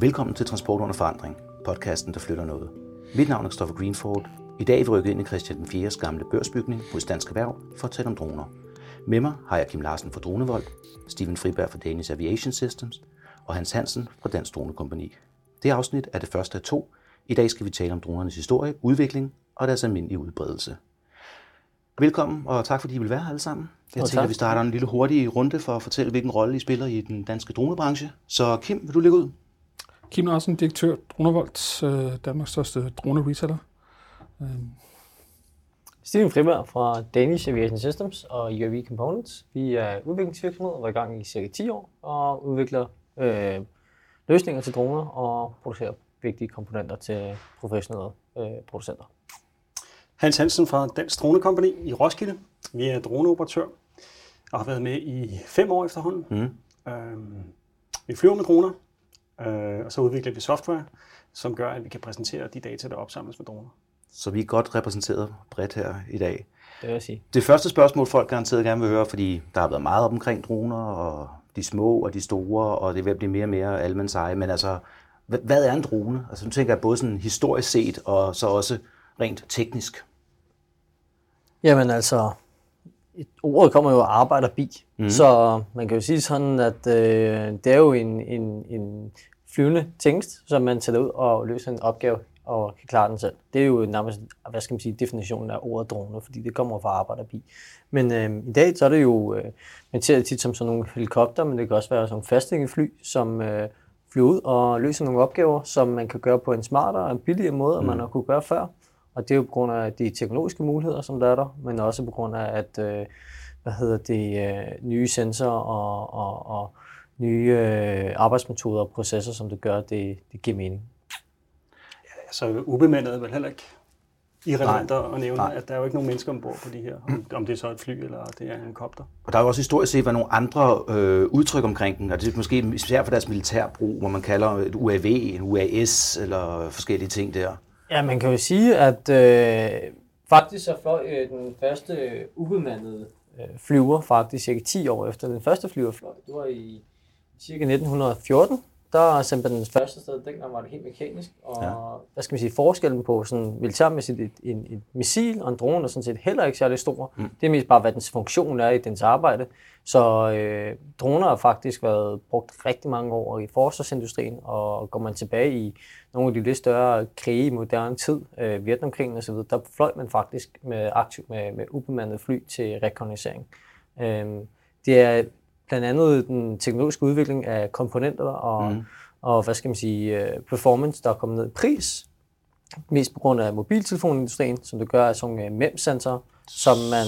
Velkommen til Transport under forandring, podcasten, der flytter noget. Mit navn er Christopher Greenford. I dag er vi rykket ind i Christian 4's gamle børsbygning hos Dansk Erhverv for at tale om droner. Med mig har jeg Kim Larsen fra Dronevold, Steven Friberg fra Danish Aviation Systems og Hans Hansen fra Dansk Dronekompani. Det afsnit er det første af to. I dag skal vi tale om dronernes historie, udvikling og deres almindelige udbredelse. Velkommen, og tak fordi I vil være her alle sammen. Jeg tænker, at vi starter en lille hurtig runde for at fortælle, hvilken rolle I spiller i den danske dronebranche. Så Kim, vil du lægge ud? Kim Larsen, direktør Dronevolt, øh, Danmarks største drone-reseller. Steven Friberg fra Danish Aviation Systems og UAV Components. Vi er udviklingsvirksomhed og er i gang i cirka 10 år og udvikler øh, løsninger til droner og producerer vigtige komponenter til professionelle øh, producenter. Hans Hansen fra Dansk Dronekompani i Roskilde. Vi er droneoperatør og har været med i fem år efterhånden. Mm. Øhm, vi flyver med droner, øh, og så udvikler vi software, som gør, at vi kan præsentere de data, der opsamles med droner. Så vi er godt repræsenteret bredt her i dag. Det vil jeg sige. Det første spørgsmål, folk garanteret gerne vil høre, fordi der har været meget op omkring droner, og de små og de store, og det vil blive mere og mere almandseje. Men altså, hvad- er en drone? Altså, nu tænker jeg både sådan historisk set, og så også rent teknisk. Jamen altså, ordet kommer jo arbejderbi, mm. så man kan jo sige sådan, at øh, det er jo en, en, en flyvende tingest, som man sætter ud og løser en opgave og kan klare den selv. Det er jo nærmest, hvad skal man sige, definitionen af ordet drone, fordi det kommer fra arbejderbi. Men øh, i dag så er det jo, øh, man ser det tit som sådan nogle helikopter, men det kan også være sådan nogle fastlingefly, som øh, flyver ud og løser nogle opgaver, som man kan gøre på en smartere og en billigere måde, end man har kunne gøre før. Og det er jo på grund af de teknologiske muligheder, som der er der, men også på grund af, at øh, hvad hedder det, øh, nye sensorer og, og, og nye øh, arbejdsmetoder og processer, som det gør, det, det giver mening. Så ubemandet er vel heller ikke irrelevant Nej. at nævne, Nej. at der er jo ikke nogen mennesker ombord på de her, om, om det er så et fly eller det er en kopter. Og der er jo også historisk set været nogle andre øh, udtryk omkring den, og det er måske især for deres militærbrug, hvor man kalder et UAV, en UAS eller forskellige ting der. Ja, man kan jo sige, at øh, faktisk så fløj øh, den første øh, ubemandede øh, flyver faktisk cirka 10 år efter den første flyver fløj. Det var i cirka 1914. Der sendte den første sted, dengang var det helt mekanisk. Og ja. hvad skal man sige, forskellen på sådan militærmæssigt et, en, et missil og en drone er sådan set heller ikke særlig stor. Mm. Det er mest bare, hvad dens funktion er i dens arbejde. Så øh, droner har faktisk været brugt rigtig mange år i forsvarsindustrien, og går man tilbage i nogle af de lidt større krige i moderne tid, øh, Vietnamkrigen osv., der fløj man faktisk med aktivt med, med ubemandede fly til rekognoscering. Øh, det er blandt andet den teknologiske udvikling af komponenter og, mm. og hvad skal man sige, øh, performance, der er kommet ned i pris, mest på grund af mobiltelefonindustrien, som det gør af sådan nogle MEM-sensorer, som man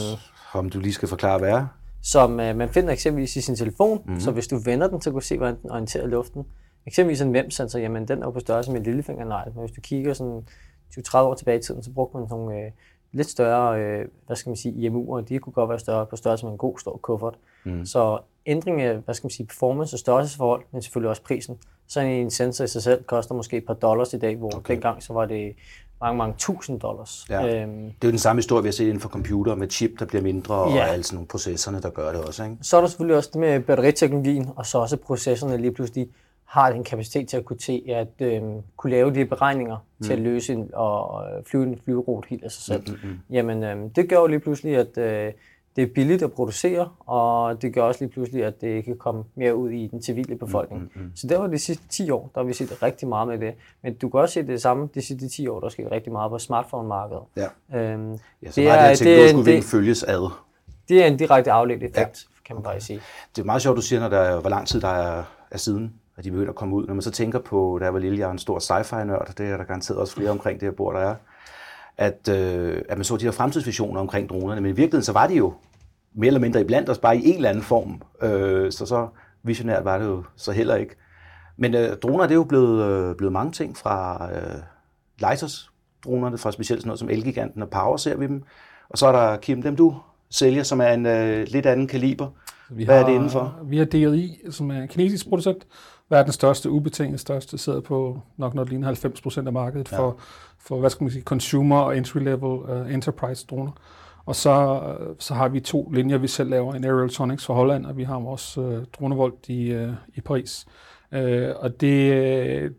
Om du lige skal forklare, hvad er. som øh, man finder eksempelvis i sin telefon, mm. så hvis du vender den, så kan du se, hvordan den orienterer luften. Eksempelvis en MEM-sensor, jamen den er jo på størrelse med en lillefingernegl, men hvis du kigger sådan 20-30 år tilbage i tiden, så brugte man nogle øh, lidt større, øh, hvad skal man sige, IMU'er, de kunne godt være større på størrelse med en god stor kuffert. Mm. Så ændring af, hvad skal man sige, performance og størrelsesforhold, men selvfølgelig også prisen. Så en sensor i sig selv koster måske et par dollars i dag, hvor okay. dengang så var det mange, mange tusind dollars. Ja. Øhm, Det er jo den samme historie, vi har set inden for computer med chip, der bliver mindre, og Ja. alle sådan nogle processerne, der gør det også. Ikke? Så er der selvfølgelig også det med batteriteknologien, og så også processorerne lige pludselig har den kapacitet til at kunne, til at øh, kunne lave de beregninger mm. til at løse en, og øh, flyve en flyverute helt af sig selv. Mm, mm, mm. Jamen, øh, det gør jo lige pludselig, at øh, det er billigt at producere, og det gør også lige pludselig, at det kan komme mere ud i den civile befolkning. Mm, mm, mm. Så der var de sidste 10 år, der har vi set rigtig meget med det. Men du kan også se det samme de sidste 10 år, der sker rigtig meget på smartphone-markedet. Ja. Øhm, Ja, så det meget af det teknologiske udvikling følges ad. det er en direkte afledt effekt, ja. kan man bare sige. Det er meget sjovt, du siger, når der er, hvor lang tid der er, er siden, at de begynder at komme ud. Når man så tænker på, da jeg var lille, jeg er en stor sci-fi-nørd, det er der garanteret også flere omkring det her bord, der er, at, øh, at man så de her fremtidsvisioner omkring dronerne, men i virkeligheden så var de jo mere eller mindre iblandt os, bare i en eller anden form. Øh, så så visionært var det jo så heller ikke. Men øh, droner, det er jo blevet, øh, blevet mange ting fra øh, Leitos dronerne, fra specielt sådan noget som Elgiganten og Power ser vi dem. Og så er der Kim, dem du sælger, som er en øh, lidt anden kaliber. Vi Hvad er har, det indenfor? Vi har DRI, som er en kinesisk producent. Verdens største, ubetinget største, sidder på nok noget lignende 90 procent af markedet ja. for, for, hvad skal man sige, consumer og entry-level uh, enterprise droner. Og så, øh, så har vi to linjer, vi selv laver. En Aerial Tonics fra Holland, og vi har vores uh, dronevolt i, uh, i Paris. Øh, og det,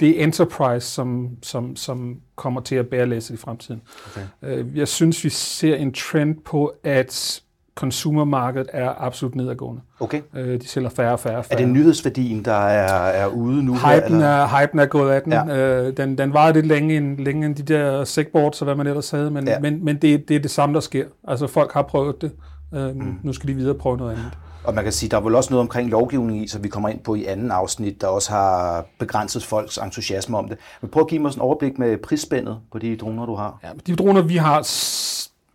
det er Enterprise, som, som, som kommer til at bære læsset i fremtiden. Okay. Øh, jeg synes, vi ser en trend på, at consumermarkedet er absolut nedadgående. Okay. Øh, de sælger færre og færre, færre. Er det nyhedsværdien, der er, er ude nu? Hypen, her, eller? er, hypen er gået af den. Ja. Øh, den, den var lidt længe end, længe end de der segboards, og hvad man ellers havde, men, ja. men, men det, det er det samme, der sker. Altså folk har prøvet det. Øh, mm. Nu skal de videre prøve noget andet. Og man kan sige, der er vel også noget omkring lovgivning i, så vi kommer ind på i anden afsnit, der også har begrænset folks entusiasme om det. Men prøv at give mig sådan en overblik med prisspændet på de droner, du har. Ja, de droner, vi har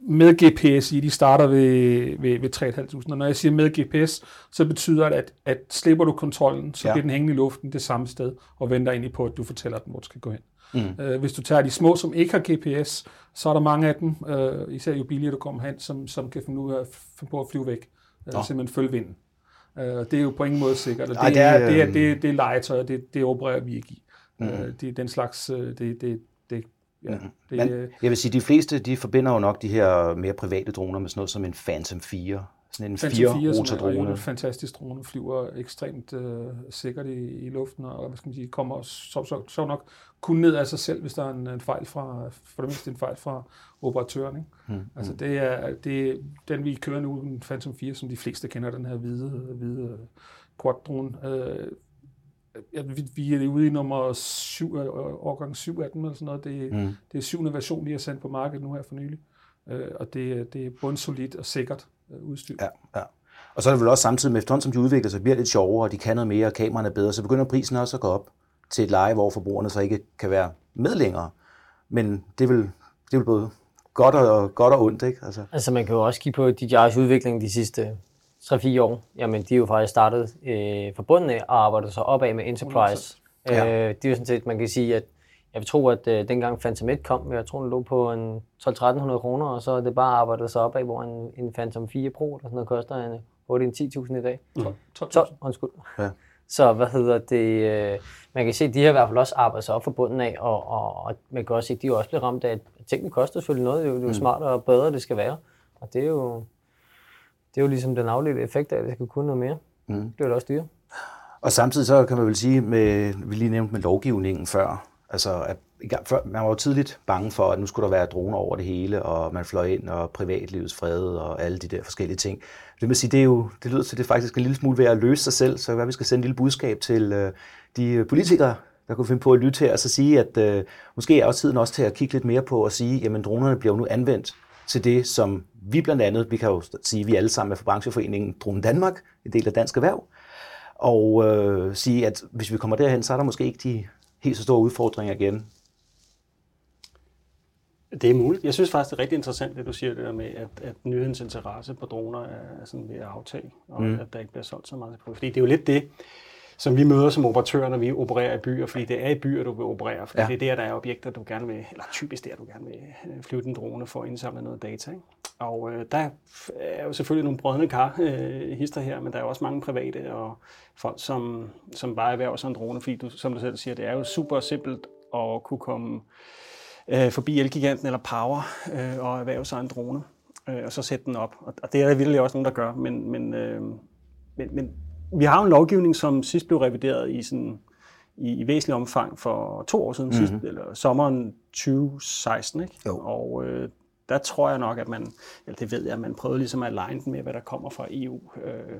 med GPS i, de starter ved, ved, ved 3.500. Og når jeg siger med GPS, så betyder det, at, at slipper du kontrollen, så ja. bliver den hængende i luften det samme sted, og venter egentlig på, at du fortæller den, hvor du skal gå hen. Mm. Øh, hvis du tager de små, som ikke har GPS, så er der mange af dem, øh, især jo billigere du kommer hen, som, som kan finde, ud af, finde på at flyve væk. Øh, simpelthen følge vinden. Øh, det er jo på ingen måde sikkert. Og det, Ej, det, er, det, er, det, er, det er legetøj, og det, det opererer vi ikke i. Mm. Øh, det er den slags, øh, det, det, det, ja, mm. det, Men jeg vil sige, de fleste de forbinder jo nok de her mere private droner med sådan noget som en Phantom 4, sådan en fire rotor drone. en fantastisk drone, flyver ekstremt øh, sikkert i, i luften, og hvad skal man sige, kommer så, så, så nok kun ned af sig selv, hvis der er en, en fejl fra, for det mindste en fejl fra operatøren. Ikke? Hmm. Altså det er, det, den vi kører nu, den Phantom 4, som de fleste kender, den her hvide, hvide quad-drone. Øh, ja, vi, vi er ude i nummer 7, øh, årgang 7 af den, eller sådan noget. Det, mm. det er syvende version, de har sendt på markedet nu her for nylig. Øh, og det, det er bundsolidt og sikkert øh, udstyr. Ja, ja. Og så er det vel også samtidig med efterhånden, som de udvikler sig, bliver lidt sjovere, og de kan noget mere, og kameraerne er bedre, så begynder prisen også at gå op til et leje, hvor forbrugerne så ikke kan være med længere. Men det vil, det vil både godt og, godt og ondt, ikke? Altså. altså man kan jo også kigge på DJI's udvikling de sidste 3-4 år. Jamen, de er jo faktisk startet øh, forbundet af og arbejdet sig opad med Enterprise. Ja. Øh, det er jo sådan set, man kan sige, at jeg vil tro, at øh, dengang Phantom 1 kom, jeg tror, den lå på en 12-1300 kroner, og så er det bare arbejdet sig opad, hvor en, en Phantom 4 Pro, der sådan noget, koster en 8-10.000 i dag. 12, 12, 12 undskyld. Ja. Så hvad hedder det, øh, man kan se, at de har i hvert fald også arbejdet sig op for bunden af, og, og, og man kan også se, at de også bliver ramt af, at tingene koster selvfølgelig noget, det er jo, det er jo mm. smartere og bedre, det skal være. Og det er jo, det er jo ligesom den afledte effekt af, at det skal kunne noget mere. Mm. Det bliver det også dyre. Og samtidig så kan man vel sige, med, vi lige nævnte med lovgivningen før, altså at før, man var jo tidligt bange for, at nu skulle der være droner over det hele, og man fløj ind, og privatlivets fred, og alle de der forskellige ting. Det vil sige, det, er jo, det lyder til, det er faktisk en lille smule ved at løse sig selv, så hvad vi skal sende en lille budskab til øh, de politikere, der kunne finde på at lytte her, og så sige, at øh, måske er også tiden også til at kigge lidt mere på og sige, jamen dronerne bliver jo nu anvendt til det, som vi blandt andet, vi kan jo sige, at vi alle sammen er fra brancheforeningen Drone Danmark, en del af Dansk Erhverv, og øh, sige, at hvis vi kommer derhen, så er der måske ikke de helt så store udfordringer igen. Det er muligt. Jeg synes faktisk, det er rigtig interessant, det du siger, det der med, at, at nyhedens interesse på droner er sådan ved at aftage, og mm. at der ikke bliver solgt så meget på. Fordi det er jo lidt det, som vi møder som operatører, når vi opererer i byer, fordi det er i byer, du vil operere, fordi ja. det er der, der er objekter, du gerne vil, eller typisk der, du gerne vil øh, flyve den drone for at indsamle noget data. Ikke? Og øh, der er jo selvfølgelig nogle brødne kar øh, hister her, men der er også mange private og folk, som, som bare erhverver sig en drone, fordi du, som du selv siger, det er jo super simpelt at kunne komme øh, forbi Elgiganten eller Power øh, og erhverve sig en drone, øh, og så sætte den op. Og, og det er der virkelig også nogen, der gør, men, men, øh, men, men vi har en lovgivning, som sidst blev revideret i sådan i, i væsentlig omfang for to år siden, mm-hmm. sidst, eller sommeren 2016, ikke? Jo. Og øh, der tror jeg nok, at man, eller det ved jeg, at man prøvede ligesom at align den med, hvad der kommer fra EU øh,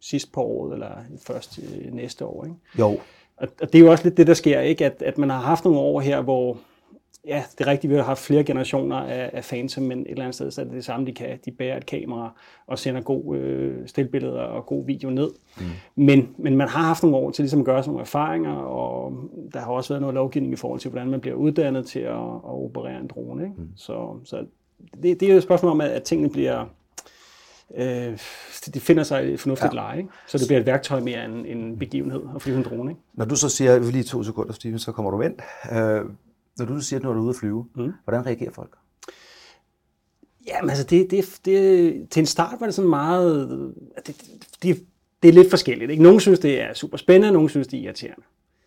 sidst på året, eller først øh, næste år, ikke? Jo. Og, og det er jo også lidt det, der sker, ikke? At, at man har haft nogle år her, hvor ja, det er rigtigt, vi har haft flere generationer af, af Phantom, men et eller andet sted så er det det samme, de kan. De bærer et kamera og sender god øh, stillbilleder og god video ned. Mm. Men, men man har haft nogle år til ligesom at gøre sådan nogle erfaringer, og der har også været noget lovgivning i forhold til, hvordan man bliver uddannet til at, at operere en drone. Ikke? Mm. Så, så det, det er jo et spørgsmål om, at, at tingene bliver øh, de finder sig i et fornuftigt ja. leje. Ikke? Så det bliver et værktøj mere end en begivenhed at flyve en drone. Ikke? Når du så siger, vi lige to sekunder, Steven, så kommer du ind. Øh, når du siger, at du er ude at flyve, mm. hvordan reagerer folk? Jamen altså, det, det, det, til en start var det sådan meget... Det, det, det er lidt forskelligt. Ikke? Nogle synes, det er super spændende, nogle synes, det er irriterende.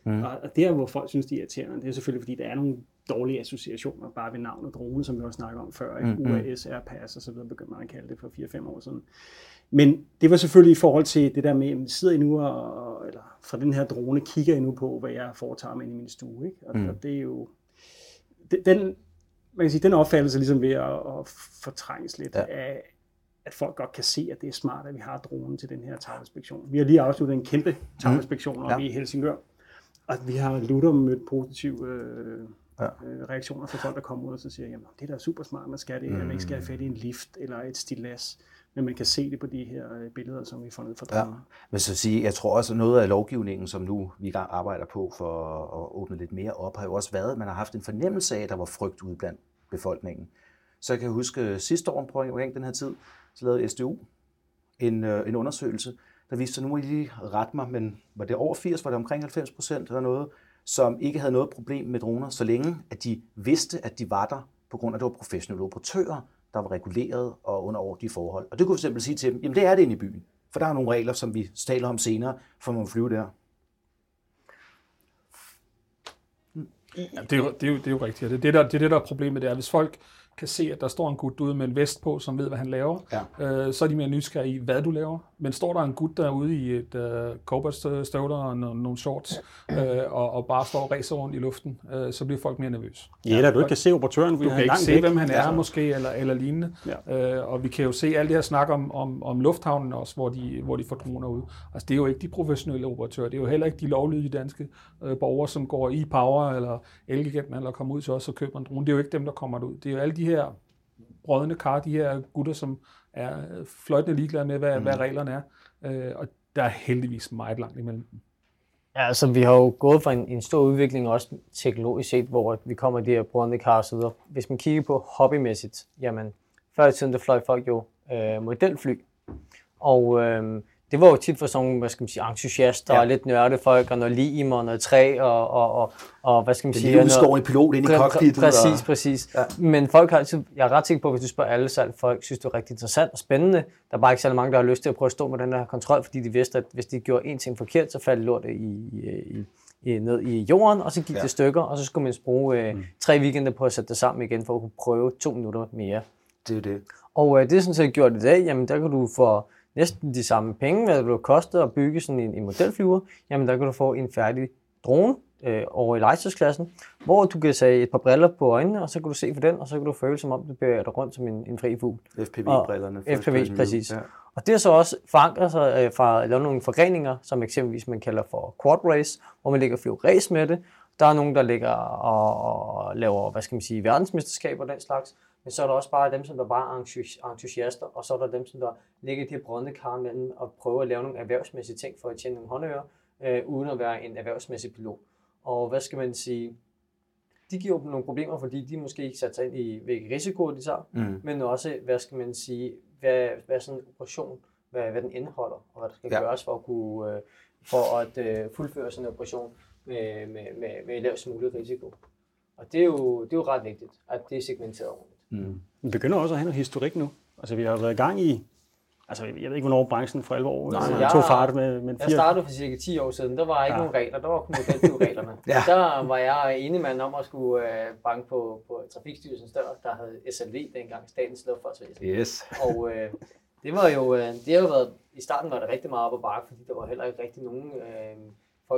Mm. Og det er, hvor folk synes, det er irriterende, det er selvfølgelig, fordi der er nogle dårlige associationer bare ved navnet drone, som vi også snakker om før. Ikke? Mm, mm. UAS, Airpass og så videre begyndte man at kalde det for 4-5 år siden. Men det var selvfølgelig i forhold til det der med, at sidder I nu og, eller fra den her drone, kigger I nu på, hvad jeg foretager mig i min stue. Ikke? Og, Mm. og det er jo, den, man kan sige, den opfattelse er ligesom ved at, at fortrænges lidt Ja. af, at folk godt kan se, at det er smart, at vi har dronen til den her taginspektion. Vi har lige afsluttet en kæmpe taginspektion mm. Ja. i Helsingør, og vi har lutter mødt positive øh, Ja. øh, reaktioner fra folk, der kommer ud og så siger, jamen det er da super smart, man skal det, mm. at man ikke skal have fat i en lift eller et stilas, men man kan se det på de her øh, billeder, som vi får ned fra Ja. droner. Men så sige, jeg tror også, at noget af lovgivningen, som nu vi i gang arbejder på for at åbne lidt mere op, har jo også været, at man har haft en fornemmelse af, at der var frygt ude blandt befolkningen. Så jeg kan huske øh, sidste år omkring den her tid, så lavede SDU en, øh, en undersøgelse, der viste sig, nu må I lige rette mig, men var det over 80, var det omkring 90 procent eller noget, som ikke havde noget problem med droner, så længe at de vidste, at de var der, på grund af, at det var professionelle operatører, der var reguleret og under ordentlige forhold. Og det kunne vi simpelthen sige til dem, jamen det er det inde i byen. For der er nogle regler, som vi taler om senere, for man flyve der. Ja, det, er, jo- det, er jo, det er jo rigtigt. Det er det, der, det er det, der er problemet. Det er, hvis folk kan se, at der står en gut ude med en vest på, som ved, hvad han laver, Ja. øh, så er de mere nysgerrige i, hvad du laver. Men står der en gut derude i et øh, cowboystøvler og no- nogle shorts, øh, og, og bare står og racer rundt i luften, øh, så bliver folk mere nervøse. Ja, eller du ikke kan se operatøren, Du kan ikke se, væk. hvem han er Altså, måske, eller, eller lignende. Ja. Øh, og vi kan jo se alt det her snak om, om, om lufthavnen også, hvor de, hvor de får droner ud. Altså, det er jo ikke de professionelle operatører. Det er jo heller ikke de lovlydige danske øh, borgere, som går i Power eller Elgiganten, eller kommer ud til os og køber en drone. Det er jo ikke dem, der kommer ud. Det er jo alle de her brødende kar, de her gutter, som er fløjtende ligeglade med, hvad, mm. hvad reglerne er. Øh, og der er heldigvis meget langt imellem dem. Ja, altså vi har jo gået fra en, en stor udvikling også teknologisk set, hvor vi kommer de her brøndende kar og så videre. Hvis man kigger på hobbymæssigt, jamen før i tiden der fløj folk jo øh, modelfly. Og øh, det var jo tit for sådan nogle, hvad skal man sige, entusiaster Ja. og lidt nørde folk, og noget lim og noget træ, og, og, og, og hvad skal man Den sige... lille noget- udskårne pilot ind i cockpittet. Præcis, og- præcis. Ja. Men folk har altid, jeg er ret sikker på, at hvis du spørger alle salg, folk synes, det er rigtig interessant og spændende. Der er bare ikke særlig mange, der har lyst til at prøve at stå med den der kontrol, fordi de vidste, at hvis de gjorde en ting forkert, så faldt lortet i, i, i, ned i jorden, og så gik Ja. det stykker, og så skulle man bruge øh, tre weekender på at sætte det sammen igen, for at kunne prøve to minutter mere. Det er det. Og øh, det er sådan set gjort i dag, jamen der kan du få næsten de samme penge, hvad det vil koste at bygge sådan en, en modelflyver, jamen der kan du få en færdig drone øh, over i Leicesters-klassen, hvor du kan sætte et par briller på øjnene, og så kan du se på den, og så kan du føle som om, du bevæger dig rundt som en, en fri fugl. FPV-brillerne. FPV, præcis. Ja. Og det er så også forankret sig øh, fra lave nogle forgreninger, som eksempelvis man kalder for quad race, hvor man ligger og flyver race med det. Der er nogen, der ligger og, og laver, hvad skal man sige, verdensmesterskaber og den slags. Men så er der også bare dem, som der bare er entusi- entusiaster, og så er der dem, som der ligger i de her brøndende kar mellem og prøver at lave nogle erhvervsmæssige ting for at tjene nogle håndører, øh, uden at være en erhvervsmæssig pilot. Og hvad skal man sige, de giver jo nogle problemer, fordi de måske ikke sat sig ind i, hvilke risikoer de tager, Mm. men også, hvad skal man sige, hvad, hvad sådan en operation, hvad, hvad den indeholder, og hvad der skal ja. gøres for at kunne øh, for at øh, fuldføre sådan en operation med, med, med, med lavest mulig risiko. Og det er, jo, det er jo ret vigtigt, at det er segmenteret ordentligt. Mm. Vi begynder også at have noget historik nu. Altså, vi har været i gang i... Altså, jeg ved ikke, hvornår branchen for alvor Nej, altså, jeg- tog fart med, med Jeg fire... startede for cirka 10 år siden, der var ikke Ja. nogen regler, der var kun modelflyvereglerne. Ja. ja. Der var jeg enig mand om at skulle øh, banke på, på Trafikstyrelsens dør, der havde SLV dengang, Statens Luftfartsvæsen. Yes. Og øh, det var jo, øh, det har jo været, i starten var det rigtig meget op ad bakke, fordi der var heller ikke rigtig nogen øh,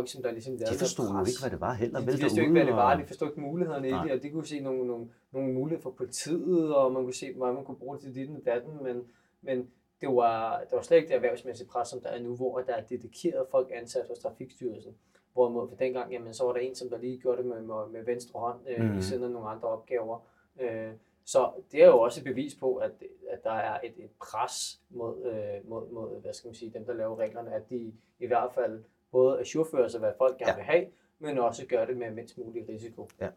folk, som der ligesom lavede De forstod jo ikke, hvad det var heller. De, de derude, ikke, hvad det var, og- de forstod ikke mulighederne i Nej. det, og de kunne se nogle, nogle, nogle muligheder for politiet, og man kunne se, hvordan man kunne bruge det til dit og datten, men, men det var, det var slet ikke det erhvervsmæssige pres, som der er nu, hvor der er dedikeret folk ansat hos Trafikstyrelsen. Hvorimod for dengang, jamen, så var der en, som der lige gjorde det med, med, med venstre hånd, øh, Mhm. ved siden af nogle andre opgaver. Øh, så det er jo også et bevis på, at, at der er et, et pres mod, øh, mod, mod, hvad skal man sige, dem, der laver reglerne, at de i hvert fald både ajourfører sig, hvad folk gerne Ja. vil have, men også gør det med mindst mulig risiko. Ja.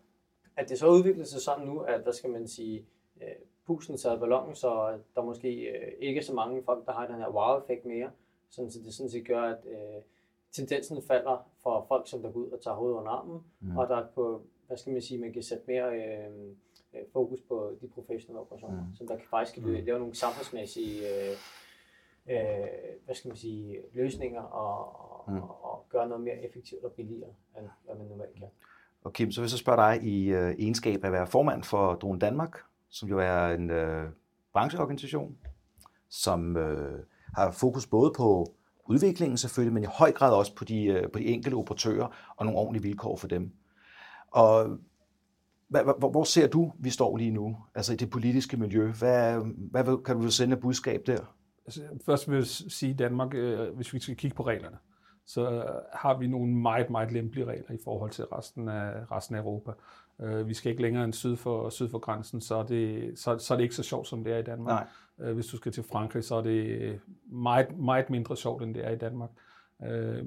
At det så udvikler sig sådan nu, at, hvad skal man sige, øh, pusten taget ballonen, så der måske øh, ikke så mange folk, der har den her wow-effekt mere, sådan, så det sådan set gør, at øh, tendensen falder for folk, som der går ud og tager hovedet under armen, Mm. og der er på, hvad skal man sige, man kan sætte mere øh, øh, fokus på de professionelle operationer, Mm. mm. som der kan faktisk kan Mm. lave nogle samfundsmæssige øh, øh, hvad skal man sige, løsninger og, Mm. og, og gøre noget mere effektivt og billigere, end hvad man normalt kan. Og Kim, så vil jeg så spørge dig i øh, egenskab af at være formand for Drone Danmark, som jo er en øh, brancheorganisation, som øh, har fokus både på udviklingen selvfølgelig, men i høj grad også på de, øh, på de enkelte operatører og nogle ordentlige vilkår for dem. Og hvor, hvor ser du, vi står lige nu, altså i det politiske miljø? Hvad, hvad kan du sende et budskab der? Altså, først vil jeg sige, at Danmark, øh, hvis vi skal kigge på reglerne, så har vi nogle meget, meget lempelige regler i forhold til resten af, resten af Europa. Øh, vi skal ikke længere end syd for, syd for grænsen, så er, det, så, så er det ikke så sjovt, som det er i Danmark. Nej. Øh, hvis du skal til Frankrig, så er det meget, meget mindre sjovt, end det er i Danmark. Øh,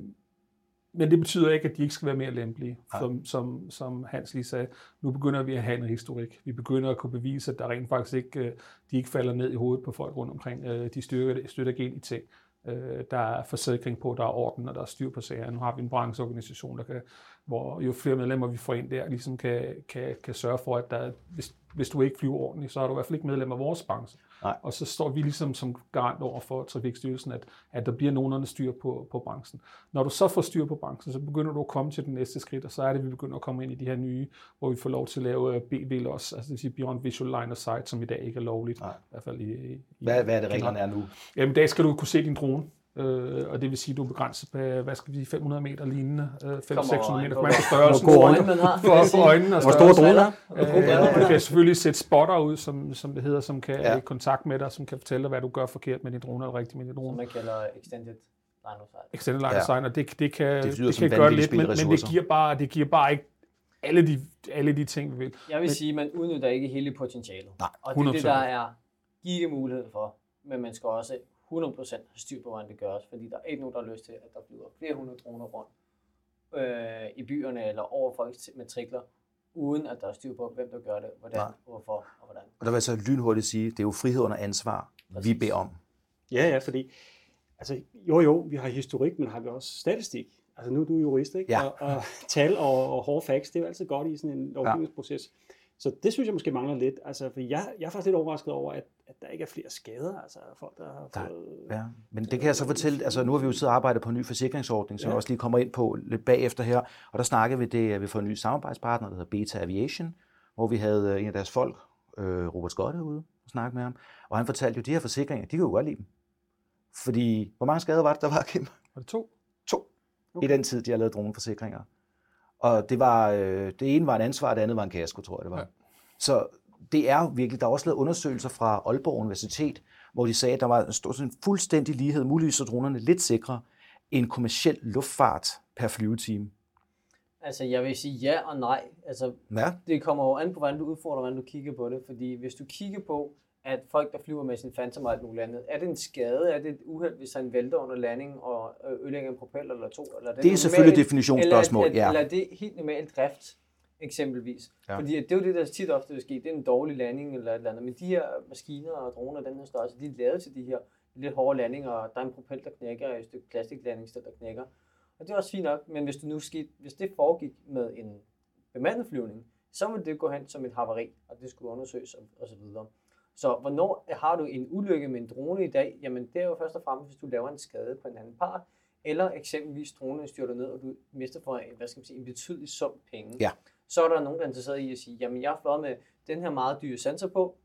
men det betyder ikke, at de ikke skal være mere lempelige. Som, som, som Hans lige sagde, nu begynder vi at have en historik. Vi begynder at kunne bevise, at der rent faktisk ikke, de ikke falder ned i hovedet på folk rundt omkring. De styrker, støtter gen i ting. Øh, der er forsikring på, der er orden, og der er styr på sager. Nu har vi en brancheorganisation, der kan, hvor jo flere medlemmer vi får ind der, ligesom kan, kan, kan sørge for, at der, hvis, hvis du ikke flyver ordentligt, så er du i hvert fald ikke medlem af vores branche. Nej. Og så står vi ligesom som garant over for Trafikstyrelsen, at, at der bliver nogenlunde styr på, på branchen. Når du så får styr på branchen, så begynder du at komme til den næste skridt, og så er det, at vi begynder at komme ind i de her nye, hvor vi får lov til at lave øh, BVLOS, altså det vil sige Beyond Visual Line of Sight, som i dag ikke er lovligt. Nej. I hvert fald i, i, hvad, hvad er det, reglerne er nu? Jamen, i dag skal du kunne se din drone. Øh, og det vil sige, at du er begrænset på, hvad skal vi sige, 500 meter lignende, øh, 500-600 meter, kommer på størrelsen Hvor øjne man har. For, for øjnene og Hvor store droner? Øh, du kan selvfølgelig sætte spotter ud, som, som det hedder, som kan ja. i kontakt med dig, som kan fortælle dig, hvad du gør forkert med din drone eller rigtigt med din drone. Som man kalder extended line of sight. Extended line of sight, og det, det kan, det, det kan gøre lidt, men, men det giver bare, det giver bare ikke alle de, alle de ting, vi vil. Jeg vil men, sige, at man udnytter ikke hele potentialet. Nej, 100%. Og det er det, der er gigamulighed for. Men man skal også 100% have styr på, hvordan det gøres, fordi der er ikke nogen, der har lyst til, at der bliver flere hundrede droner rundt øh, i byerne eller over folks matrikler, uden at der er styr på, hvem der gør det, hvordan, Nej. hvorfor og hvordan. Og der vil jeg så lynhurtigt sige, det er jo frihed under ansvar, Præcis. vi beder om. Ja, ja, fordi altså, jo jo, vi har historik, men har vi også statistik. Altså nu er du jurist, ikke? Ja. Og, og tal og, og hårde facts, det er jo altid godt i sådan en lovgivningsproces. Ja. Så det synes jeg måske mangler lidt. Altså, for jeg, jeg er faktisk lidt overrasket over, at, at der ikke er flere skader. Altså folk, der har fået... Ja, men det kan jeg så fortælle. Altså, nu har vi jo siddet og arbejdet på en ny forsikringsordning, som ja. jeg også lige kommer ind på lidt bagefter her. Og der snakkede vi det, at vi får en ny samarbejdspartner, der hedder Beta Aviation, hvor vi havde øh, en af deres folk, øh, Robert Skotte, ude og snakke med ham. Og han fortalte jo, at de her forsikringer, de kan jo godt lide dem. Fordi, hvor mange skader var det, der var, Kim? Var det to? To. Okay. I den tid, de har lavet droneforsikringer. Og det var, øh, det ene var en ansvar, det andet var en kasko, tror jeg det var. Ja. Så det er virkelig, der er også lavet undersøgelser fra Aalborg Universitet, hvor de sagde, at der var en stor, sådan en fuldstændig lighed, muligvis er dronerne lidt sikre, en kommersiel luftfart per flyvetime. Altså, jeg vil sige ja og nej. Altså, ja. det kommer jo an på, hvordan du udfordrer, hvordan du kigger på det. Fordi hvis du kigger på, at folk, der flyver med sin Phantom og alt muligt andet, er det en skade, er det et uheld, hvis han vælter under landing og ødelægger en propeller eller to? Eller er det, det er selvfølgelig et definitionsspørgsmål, eller, ja. Eller er det helt normal drift, eksempelvis? Ja. Fordi det er jo det, der tit ofte vil ske. Det er en dårlig landing eller et eller andet. Men de her maskiner og droner, den her størrelse, de er lavet til de her lidt hårde landinger, og der er en propel, der knækker, og et stykke plastiklandingssted, der knækker. Og det er også fint nok, men hvis, du nu skete, hvis det foregik med en bemandet flyvning, så ville det gå hen som et havari, og det skulle undersøges og, så videre. Så hvornår har du en ulykke med en drone i dag? Jamen det er jo først og fremmest, hvis du laver en skade på en anden part, eller eksempelvis dronen styrter ned, og du mister for en, hvad skal man sige, en betydelig sum penge. Ja. Så er der nogen, der er interesseret i at sige, jamen jeg har flået med den her meget dyre sensor på,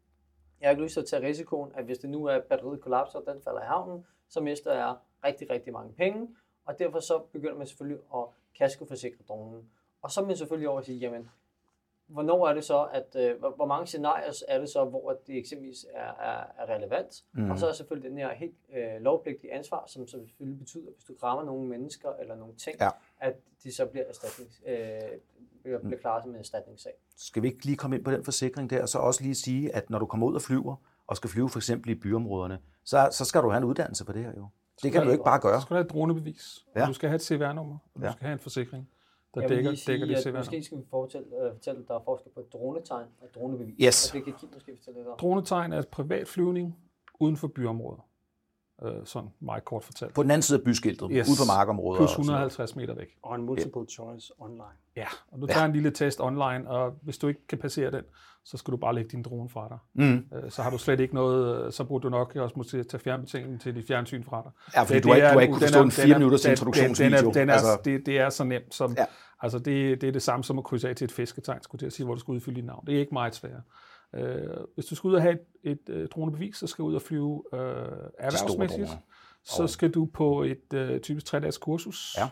jeg har ikke lyst til at tage risikoen, at hvis det nu er batteriet kollapser, og den falder i havnen, så mister jeg rigtig, rigtig mange penge, og derfor så begynder man selvfølgelig at kaskoforsikre dronen. Og så er man selvfølgelig over at sige, jamen hvornår er det så, at øh, hvor mange scenarier er det så, hvor det eksempelvis er, er, er relevant? Mm. Og så er selvfølgelig den her helt øh, lovpligtige ansvar, som så selvfølgelig betyder, at hvis du rammer nogle mennesker eller nogle ting, ja. at de så bliver, erstatnings, øh, bliver, bliver klaret som en erstatningssag. Skal vi ikke lige komme ind på den forsikring der, og så også lige sige, at når du kommer ud og flyver, og skal flyve for eksempel i byområderne, så, så skal du have en uddannelse for det her jo. Det kan du ikke bare gøre. Du skal have et dronebevis, ja. du skal have et CVR-nummer, og du ja. skal have en forsikring der jeg dækker, sige, dækker det at måske skal vi fortælle, uh, fortælle, at der er forskel på et dronetegn og et dronebevis. Yes. Og det kan Kim måske fortælle lidt om. Dronetegn er et privat flyvning uden for byområder. Øh, sådan meget kort fortalt. På den anden side af byskiltet, yes. Ude på markområder. Plus og sådan noget. 150 meter væk. Og en multiple choice online. Ja, og du tager en lille test online, og hvis du ikke kan passere den, så skal du bare lægge din drone fra dig. Mm. Øh, Så har du slet ikke noget, øh, så burde du nok også måske tage fjernbetjeningen til dit fjernsyn fra dig. Ja, fordi Det- du har ikke, du har er- ikke kunne den forstå en fire er- minutters introduktionsvideo. Den er, den er, altså, det, det er så nemt som, Ja. ja. altså det, det er det samme som at krydse af til et fisketegn, skulle jeg sige, hvor du skal udfylde dit navn. Det er ikke meget svært. Øh, hvis du skal ud og have et, et øh, dronebevis, så skal du ud og flyve øh, erhvervsmæssigt. Så skal du på et øh, typisk 3-dages kursus. Ja.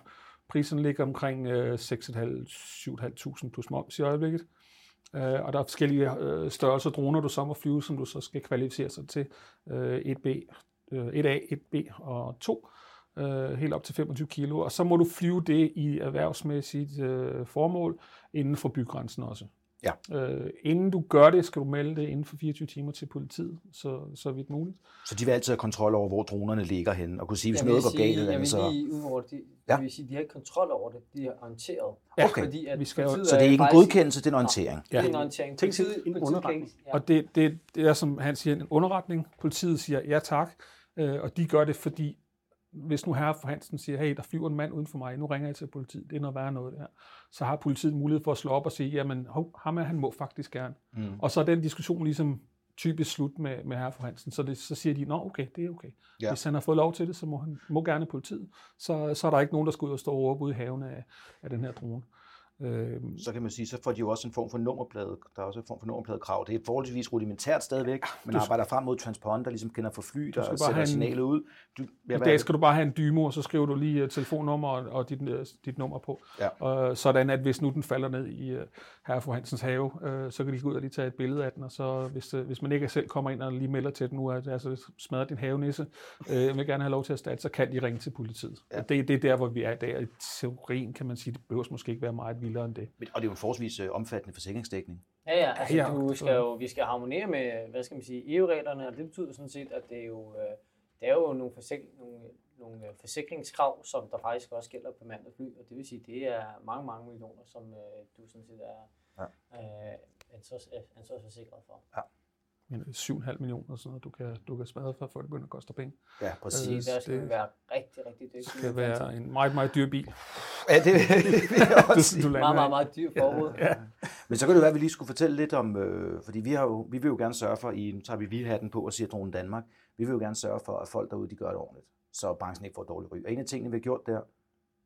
Prisen ligger omkring øh, 6.500-7.500 plus moms i øjeblikket. Øh, og der er forskellige øh, størrelser droner, du så må flyve, som du så skal kvalificere sig til. Øh, 1B, øh, 1A, 1B og 2. Øh, helt op til 25 kilo. Og så må du flyve det i erhvervsmæssigt øh, formål inden for bygrænsen også. Ja. Øh, inden du gør det, skal du melde det inden for 24 timer til politiet, så, så vidt muligt. Så de vil altid have kontrol over, hvor dronerne ligger henne, og kunne sige, hvis Jeg noget vil går galt, eller jeg andet, vil så... lige ud over det. De, Ja. ja. vil sige, de har ikke kontrol over det. De er orienteret. Ja, Okay. Fordi at Vi skal jo- Så det er ikke en godkendelse, det er en orientering. Ja. Det er en orientering. Tænk sig Politiet- en underretning. Ja. Og det, det, det er, som han siger, en underretning. Politiet siger ja tak, øh, og de gør det, fordi hvis nu herre for Hansen siger, hey, der flyver en mand uden for mig, nu ringer jeg til politiet, det er noget værre noget det her, så har politiet mulighed for at slå op og sige, jamen, hov, ham er, han må faktisk gerne. Mm. Og så er den diskussion ligesom typisk slut med, med herre for Hansen, så, det, så siger de, nå okay, det er okay. Ja. Ja. Hvis han har fået lov til det, så må han må gerne politiet. Så, så er der ikke nogen, der skal ud og stå og råbe ude i haven af, af den her drone. Øhm, Så kan man sige, så får de jo også en form for nummerplade. Der er også en form for nummerpladekrav. Det er forholdsvis rudimentært stadigvæk, men arbejder frem mod transponder, ligesom kender for fly, der en- signalet ud. Du, I hvad, dag skal du bare have en dymo, og så skriver du lige uh, telefonnummer og, og dit, uh, dit nummer på. Ja. Uh, sådan at hvis nu den falder ned i uh, herre fru Hansens have, uh, så kan de gå ud og lige tage et billede af den, og så hvis, uh, hvis man ikke selv kommer ind og lige melder til den nu, at altså, smadret din havenisse, uh, jeg vil gerne have lov til at starte, så kan de ringe til politiet. Ja. Ja. Det, det er der, hvor vi er i dag. I teorien kan man sige, det behøver måske ikke være meget vildere end det. Men- Og det er jo en forholdsvis øh, omfattende forsikringsdækning. Ja, ja, altså Ja, ja, ja. du skal jo, vi skal harmonere med, hvad skal man sige, EU-reglerne, og det betyder sådan set, at det er jo, øh, det er jo nogle, forsik, nogle, nogle øh, forsikringskrav, som der faktisk også gælder på mand og fly, og det vil sige, det er mange, mange millioner, som du sådan set er Ja. øh, ansvars, ansvarsforsikret for. Men 7,5 millioner og sådan noget, du kan, du kan smadre for, før det begynder at koste penge. Ja, Så præcis. det, der skal det- være rigtig, rigtig dygtig. Det skal være en meget, meget dyr bil. Ja, det, det vil jeg også. Du, du meget, meget, meget dyr forråd. Ja. Men så kan det være, at vi lige skulle fortælle lidt om, øh, fordi vi, har jo, vi vil jo gerne sørge for, i, nu tager vi vi hatten på og siger Drone Danmark, vi vil jo gerne sørge for, at folk derude, de gør det ordentligt, så branchen ikke får dårlig ry. Og en af tingene, vi har gjort der,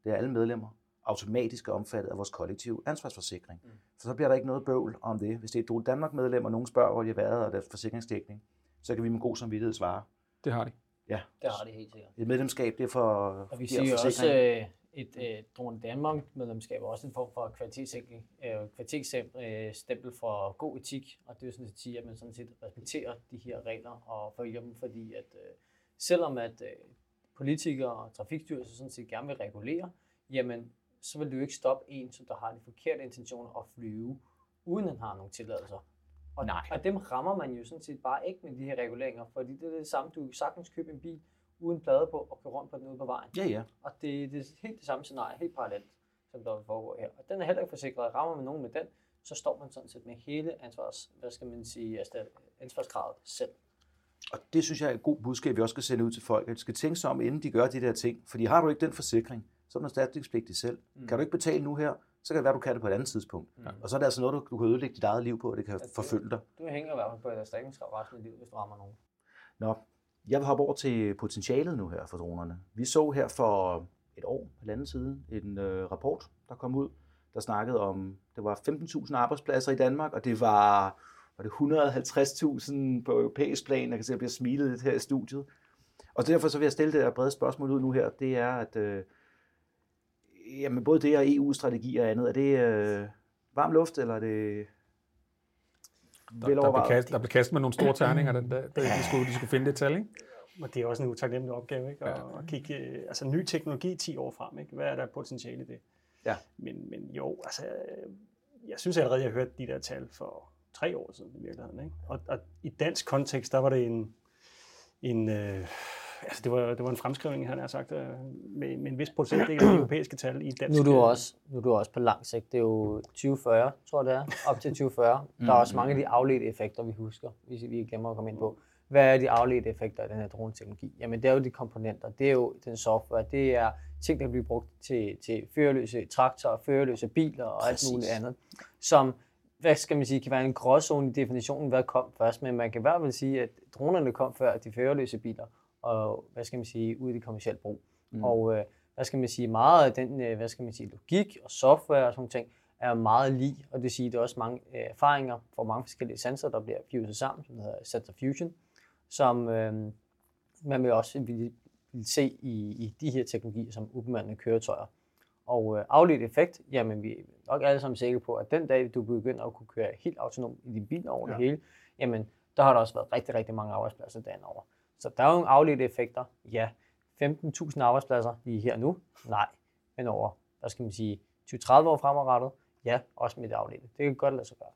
det er alle medlemmer automatisk er omfattet af vores kollektive ansvarsforsikring. Mm. For så bliver der ikke noget bøvl om det. Hvis det er et Drone Danmark medlem, og nogen spørger, hvor de har været, og deres forsikringsdækning, så kan vi med god samvittighed svare. Det har de. Ja, Det har de helt sikkert. et medlemskab, det er for, Og vi er siger også, øh, et øh, Drone Danmark medlemskab er også en form for kvalitetsstempel, øh, kvalitetsstempel stempel for god etik, og det vil sådan set sige, at man sådan set respekterer de her regler og følger dem, fordi at øh, selvom at øh, politikere og trafikstyrelser sådan set gerne vil regulere, jamen så vil jo ikke stoppe en, som der har de forkerte intentioner at flyve, uden han har nogle tilladelser. Og, Nej. og dem rammer man jo sådan set bare ikke med de her reguleringer, fordi det er det samme, du sagtens købe en bil uden plade på og køre rundt på den ude på vejen. Ja, ja. Og det, det er helt det samme scenarie, helt parallelt, som der foregår her. Og den er heller ikke forsikret. Rammer man nogen med den, så står man sådan set med hele ansvars, hvad skal man sige, altså ansvarskravet selv. Og det synes jeg er et god budskab, vi også skal sende ud til folk, at de skal tænke sig om, inden de gør de der ting. Fordi har du ikke den forsikring, så er du erstatningspligtig selv. Mm. Kan du ikke betale nu her, så kan det være, du kan det på et andet tidspunkt. Mm. Og så er det altså noget, du, du kan ødelægge dit eget liv på, og det kan det- forfølge dig. Du hænger i hvert fald på et erstatningskrav resten af livet, hvis du rammer nogen. Nå, jeg vil hoppe over til potentialet nu her for dronerne. Vi så her for et år, et andet siden, en øh, rapport, der kom ud, der snakkede om, det var 15.000 arbejdspladser i Danmark, og det var, var det 150.000 på europæisk plan. Jeg kan se, at jeg bliver smilet lidt her i studiet. Og derfor så vil jeg stille det her brede spørgsmål ud nu her. Det er, at øh, jamen både det og EU-strategi og andet, er det øh, varm luft, eller er det Der, der, blev kastet, der blev kastet med nogle store terninger, den der, da de skulle, de skulle finde det tal, ikke? Og det er også en utaknemmelig opgave, ikke? At, at kigge, øh, altså ny teknologi 10 år frem, ikke? Hvad er der potentiale i det? Ja. Men, men jo, altså, øh, jeg synes allerede, jeg har hørt de der tal for tre år siden i virkeligheden, ikke? Og, og i dansk kontekst, der var det en, en, øh, altså det, var, det var en fremskrivning, han har sagt, øh, med, med en vis procentdel af de europæiske tal i dansk. Nu er du også, nu er du også på lang sigt. Det er jo 2040, tror jeg det er. Op til 2040. Der er også mange af de afledte effekter, vi husker, hvis vi glemmer at komme ind på. Hvad er de afledte effekter af den her droneteknologi? Jamen det er jo de komponenter, det er jo den software, det er ting, der bliver brugt til, til førerløse traktorer, førerløse biler og Præcis. alt muligt andet, som hvad skal man sige, kan være en gråzone i definitionen, hvad kom først, men man kan i hvert fald sige, at dronerne kom før de førerløse biler, og hvad skal man sige, ud i det kommersielle brug. Mm. Og øh, hvad skal man sige, meget af den, øh, hvad skal man sige, logik og software og sådan ting, er meget lige, og det siger, at der er også mange øh, erfaringer fra mange forskellige sensorer, der bliver fuset sammen, som hedder sensor fusion, som øh, man vil også vil, vil se i, i de her teknologier som ubemandede køretøjer. Og øh, afledt effekt, jamen vi er nok alle sammen sikre på, at den dag, du begynder at kunne køre helt autonomt i din bil over ja. det hele, jamen der har der også været rigtig, rigtig mange arbejdspladser dagen over. Så der er jo nogle afledte effekter, ja. 15.000 arbejdspladser lige her nu, nej. Men over, hvad skal man sige, 20-30 år fremadrettet, ja, også med det afledte. Det kan godt lade sig gøre.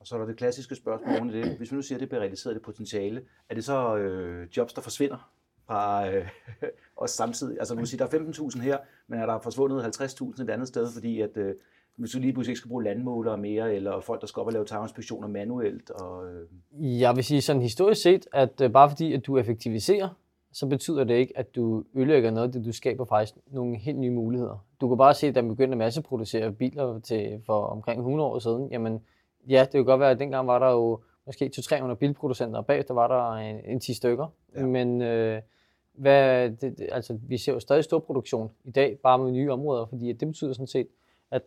Og så er der det klassiske spørgsmål det. Hvis vi nu siger, at det bliver realiseret, det potentiale, er det så øh, jobs, der forsvinder fra øh, os samtidig? Altså, du siger, der er 15.000 her, men er der forsvundet 50.000 et andet sted, fordi at øh, hvis du lige pludselig ikke skal bruge landmålere mere, eller folk, der skal op og lave taginspektioner manuelt? Og, øh... Jeg vil sige sådan historisk set, at øh, bare fordi at du effektiviserer, så betyder det ikke, at du ødelægger noget, det du skaber faktisk nogle helt nye muligheder. Du kan bare se, at der begyndte at masseproducere biler til, for omkring 100 år siden. Jamen, ja, det kan godt være, at dengang var der jo måske 200-300 bilproducenter, og bagefter var der en, en 10 stykker. Ja. Men øh, hvad, det, det, altså, vi ser jo stadig stor produktion i dag, bare med nye områder, fordi det betyder sådan set, at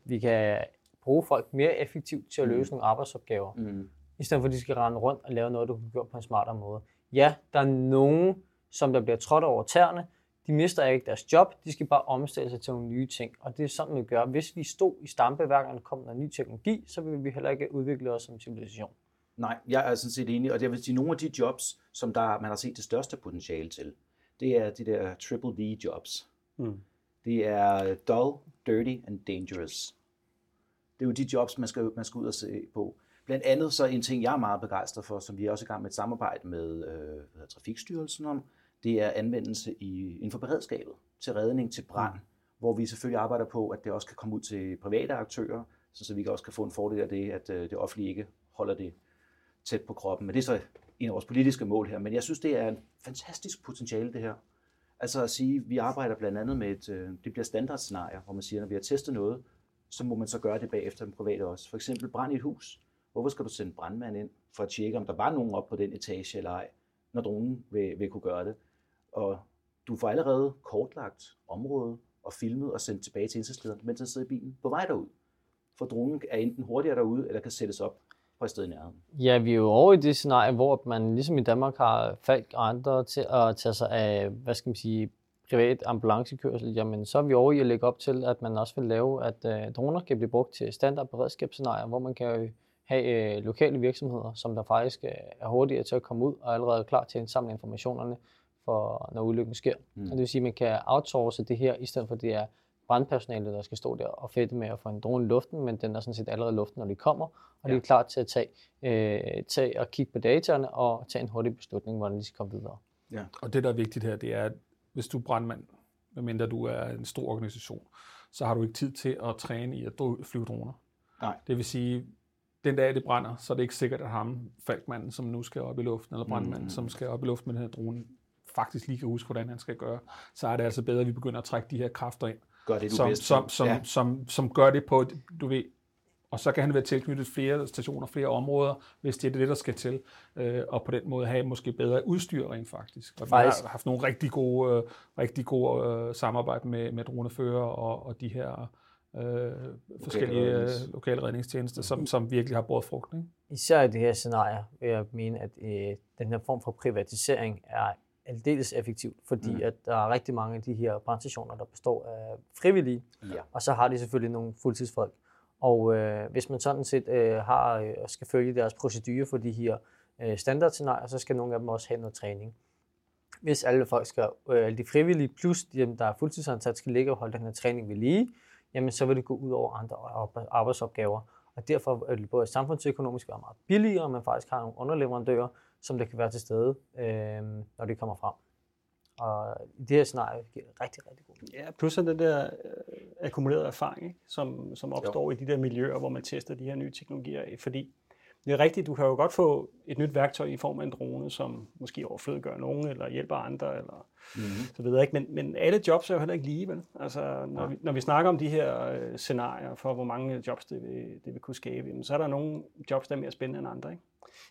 vi kan bruge folk mere effektivt til at løse mm. nogle arbejdsopgaver, mm. i stedet for at de skal rende rundt og lave noget, du kan gøre på en smartere måde. Ja, der er nogen, som der bliver trådt over tæerne, de mister ikke deres job, de skal bare omstille sig til nogle nye ting. Og det er sådan, vi gør. Hvis vi stod i stampe, hver gang der kommer noget ny teknologi, så vil vi heller ikke udvikle os som civilisation. Nej, jeg er sådan set enig, og det vil sige, nogle af de jobs, som der, man har set det største potentiale til, det er de der triple D jobs. Mm. Det er dull, dirty and dangerous. Det er jo de jobs, man skal, man skal ud og se på. Blandt andet så en ting, jeg er meget begejstret for, som vi er også i gang med et samarbejde med øh, Trafikstyrelsen om, det er anvendelse i, inden for beredskabet til redning til brand, mm. hvor vi selvfølgelig arbejder på, at det også kan komme ud til private aktører, så vi også kan få en fordel af det, at øh, det offentlige ikke holder det tæt på kroppen. Men det er så en af vores politiske mål her. Men jeg synes, det er en fantastisk potentiale, det her. Altså at sige, vi arbejder blandt andet med et, øh, det bliver standardscenarier, hvor man siger, når vi har testet noget, så må man så gøre det bagefter den private også. For eksempel brand i et hus. Hvorfor skal du sende brandmand ind for at tjekke, om der var nogen op på den etage eller ej, når dronen vil, vil kunne gøre det? Og du får allerede kortlagt området og filmet og sendt tilbage til indsatslederen, mens han sidder i bilen på vej derud. For dronen er enten hurtigere derude, eller kan sættes op på et sted i nærheden. Ja, vi er jo over i det scenarie, hvor man ligesom i Danmark har Falk og andre til at tage sig af, hvad skal man sige, privat ambulancekørsel, jamen så er vi over i at lægge op til, at man også vil lave, at øh, droner kan blive brugt til standard beredskabsscenarier, hvor man kan have øh, lokale virksomheder, som der faktisk øh, er hurtigere til at komme ud og allerede er klar til at indsamle informationerne, for når ulykken sker. Mm. Og det vil sige, at man kan outsource det her, i stedet for at det er brandpersonalet, der skal stå der og fedte med at få en drone i luften, men den er sådan set allerede i luften, når de kommer, og ja. de er klar til at tage, øh, tage og kigge på dataerne og tage en hurtig beslutning, hvordan de skal komme videre. Ja. Og det, der er vigtigt her, det er, at hvis du er brandmand, medmindre du er en stor organisation, så har du ikke tid til at træne i at flyve droner. Nej. Det vil sige, den dag det brænder, så er det ikke sikkert, at ham, falkmanden, som nu skal op i luften, eller brandmanden, mm. som skal op i luften med den her drone, faktisk lige kan huske, hvordan han skal gøre. Så er det altså bedre, at vi begynder at trække de her kræfter ind, gør det, du som, bedst som, som, ja. som, som gør det på, du ved, og så kan han være tilknyttet flere stationer, flere områder, hvis det er det, der skal til, øh, og på den måde have måske bedre udstyr rent faktisk. Og vi har haft nogle rigtig gode, øh, rigtig gode øh, samarbejde med, med dronefører og, og de her øh, forskellige lokale, rednings. øh, lokale redningstjenester, som, som virkelig har båret frugt. Ikke? Især i det her scenarie vil jeg mene, at øh, den her form for privatisering er aldeles effektivt, fordi mm. at der er rigtig mange af de her brandstationer, der består af frivillige, ja. og så har de selvfølgelig nogle fuldtidsfolk. Og øh, hvis man sådan set øh, har øh, skal følge deres procedurer for de her øh, standardscenarier, så skal nogle af dem også have noget træning. Hvis alle folk skal, øh, de frivillige plus dem, der er fuldtidsansat, skal ligge og holde den her træning ved lige, jamen så vil det gå ud over andre arbejdsopgaver. Og derfor er det både samfundsøkonomisk være meget billigere, men faktisk har nogle underleverandører, som der kan være til stede, øh, når det kommer frem. Og i det her scenarie giver det rigtig, rigtig god. Ja, plus den der øh, akkumulerede erfaring, ikke? Som, som opstår jo. i de der miljøer, hvor man tester de her nye teknologier af. Fordi det er rigtigt, du kan jo godt få et nyt værktøj i form af en drone, som måske overflødiggør nogen, eller hjælper andre, eller mm-hmm. så videre. Ikke? Men, men alle jobs er jo heller ikke lige, vel? Altså, når, vi, når vi snakker om de her øh, scenarier for, hvor mange jobs det vil, det vil kunne skabe, så er der nogle jobs, der er mere spændende end andre. Ikke?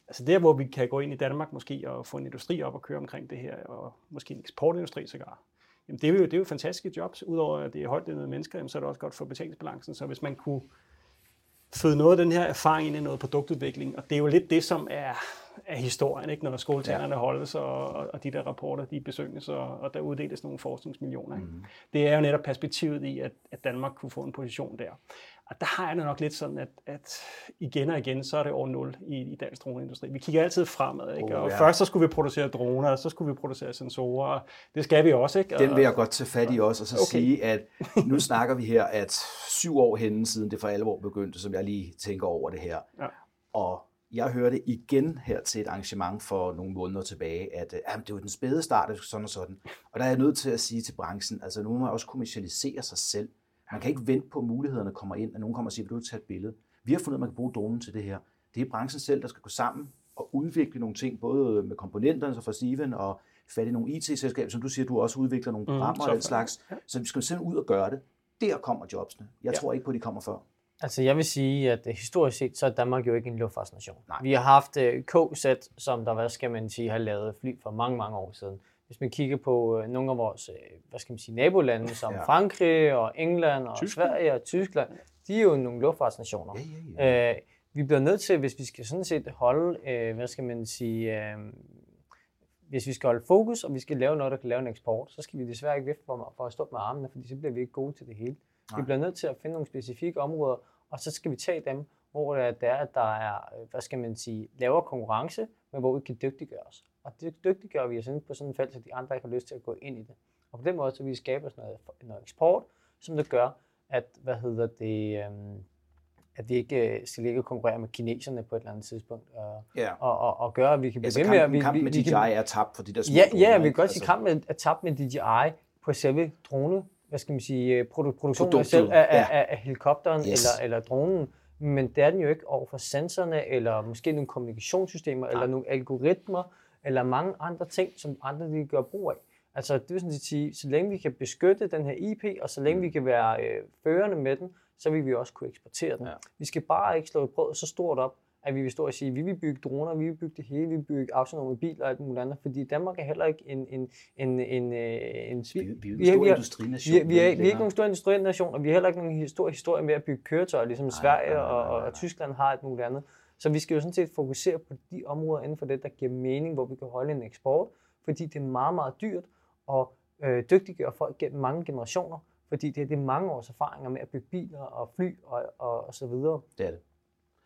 Altså der, hvor vi kan gå ind i Danmark måske og få en industri op og køre omkring det her, og måske en eksportindustri sågar, jamen det er jo, det er jo fantastiske jobs. Udover at det er højt mennesker, jamen så er det også godt for betalingsbalancen. Så hvis man kunne føde noget af den her erfaring ind i noget produktudvikling, og det er jo lidt det, som er, er historien, ikke? når skoletænderne ja. holdes, og, og de der rapporter, de besøges, og, og der uddeles nogle forskningsmillioner. Ikke? Mm. Det er jo netop perspektivet i, at, at Danmark kunne få en position der. Og der har jeg nok lidt sådan, at, at igen og igen, så er det over nul i, i dansk droneindustri. Vi kigger altid fremad, ikke? Oh, og ja. først så skulle vi producere droner, og så skulle vi producere sensorer. Det skal vi også, ikke? Den vil jeg godt tage fat i også, og så okay. sige, at nu snakker vi her, at syv år henne siden det for alvor begyndte, som jeg lige tænker over det her. Ja. Og jeg hørte igen her til et arrangement for nogle måneder tilbage, at øh, jamen, det var den spæde start, sådan og sådan. Og der er jeg nødt til at sige til branchen, altså nu må man også kommercialisere sig selv. Man kan ikke vente på, at mulighederne kommer ind, at nogen kommer og siger, vil du tage et billede? Vi har fundet, at man kan bruge dronen til det her. Det er branchen selv, der skal gå sammen og udvikle nogle ting, både med komponenterne så fra Steven og fat i nogle IT-selskaber, som du siger, du også udvikler nogle mm, programmer mm, og den slags. Så vi skal simpelthen ud og gøre det. Der kommer jobsene. Jeg ja. tror ikke på, at de kommer før. Altså jeg vil sige, at historisk set, så er Danmark jo ikke en luftfartsnation. Nej. Vi har haft øh, KZ, som der, hvad skal man sige, har lavet fly for mange, mange år siden. Hvis man kigger på uh, nogle af vores, uh, hvad skal man sige, nabolande, som ja. Frankrig og England og Tyskland. Sverige og Tyskland, de er jo nogle luftfartsnationer. Ja, ja, ja. Uh, vi bliver nødt til, hvis vi skal sådan set holde, uh, hvad skal man sige, uh, hvis vi skal holde fokus, og vi skal lave noget, der kan lave en eksport, så skal vi desværre ikke vifte for, for at stå med armene, fordi så bliver vi ikke gode til det hele. Nej. Vi bliver nødt til at finde nogle specifikke områder, og så skal vi tage dem, hvor det er, at der er, hvad skal man sige, lavere konkurrence, men hvor vi kan dygtiggøre os. Og det dygtiggør vi os på sådan en felt, så de andre ikke har lyst til at gå ind i det. Og på den måde, så vi skaber sådan noget, noget eksport, som det gør, at, hvad hedder det, øhm, at vi ikke øh, skal ligge og konkurrere med kineserne på et eller andet tidspunkt, og, ja. og, og, og gøre, at vi kan blive altså, ved med... Kampen, med DJI kan, er tabt for de der små Ja, droner, ja vi kan godt sige, at kampen er tabt med DJI på selve drone, hvad skal man sige, øh, produ- produktionen selv af, ja. af, af helikopteren yes. eller, eller dronen, men det er den jo ikke over for sensorerne, eller måske nogle kommunikationssystemer, ja. eller nogle algoritmer, eller mange andre ting, som andre de gør brug af. Altså det vil sådan sige, så længe vi kan beskytte den her IP, og så længe mm. vi kan være øh, førende med den, så vil vi også kunne eksportere den. Ja. Vi skal bare ikke slå et brød så stort op, at vi vil stå og sige, vi vil bygge droner, vi vil bygge det hele, vi vil bygge autonome biler og alt muligt andet, fordi Danmark er heller ikke en, en, en, en, øh, en. Vi, vi er en stor industrination. Vi, vi, vi, er, vi er ikke nogen stor industrination, og vi har heller ikke nogen stor historie med at bygge køretøjer, ligesom nej, Sverige nej, nej, nej, nej. Og, og Tyskland har alt muligt andet. Så vi skal jo sådan set fokusere på de områder inden for det, der giver mening, hvor vi kan holde en eksport, fordi det er meget, meget dyrt og øh, dygtiggøre folk gennem mange generationer, fordi det er, det er mange års erfaringer med at bygge biler og fly og, og, og så videre. Det er det.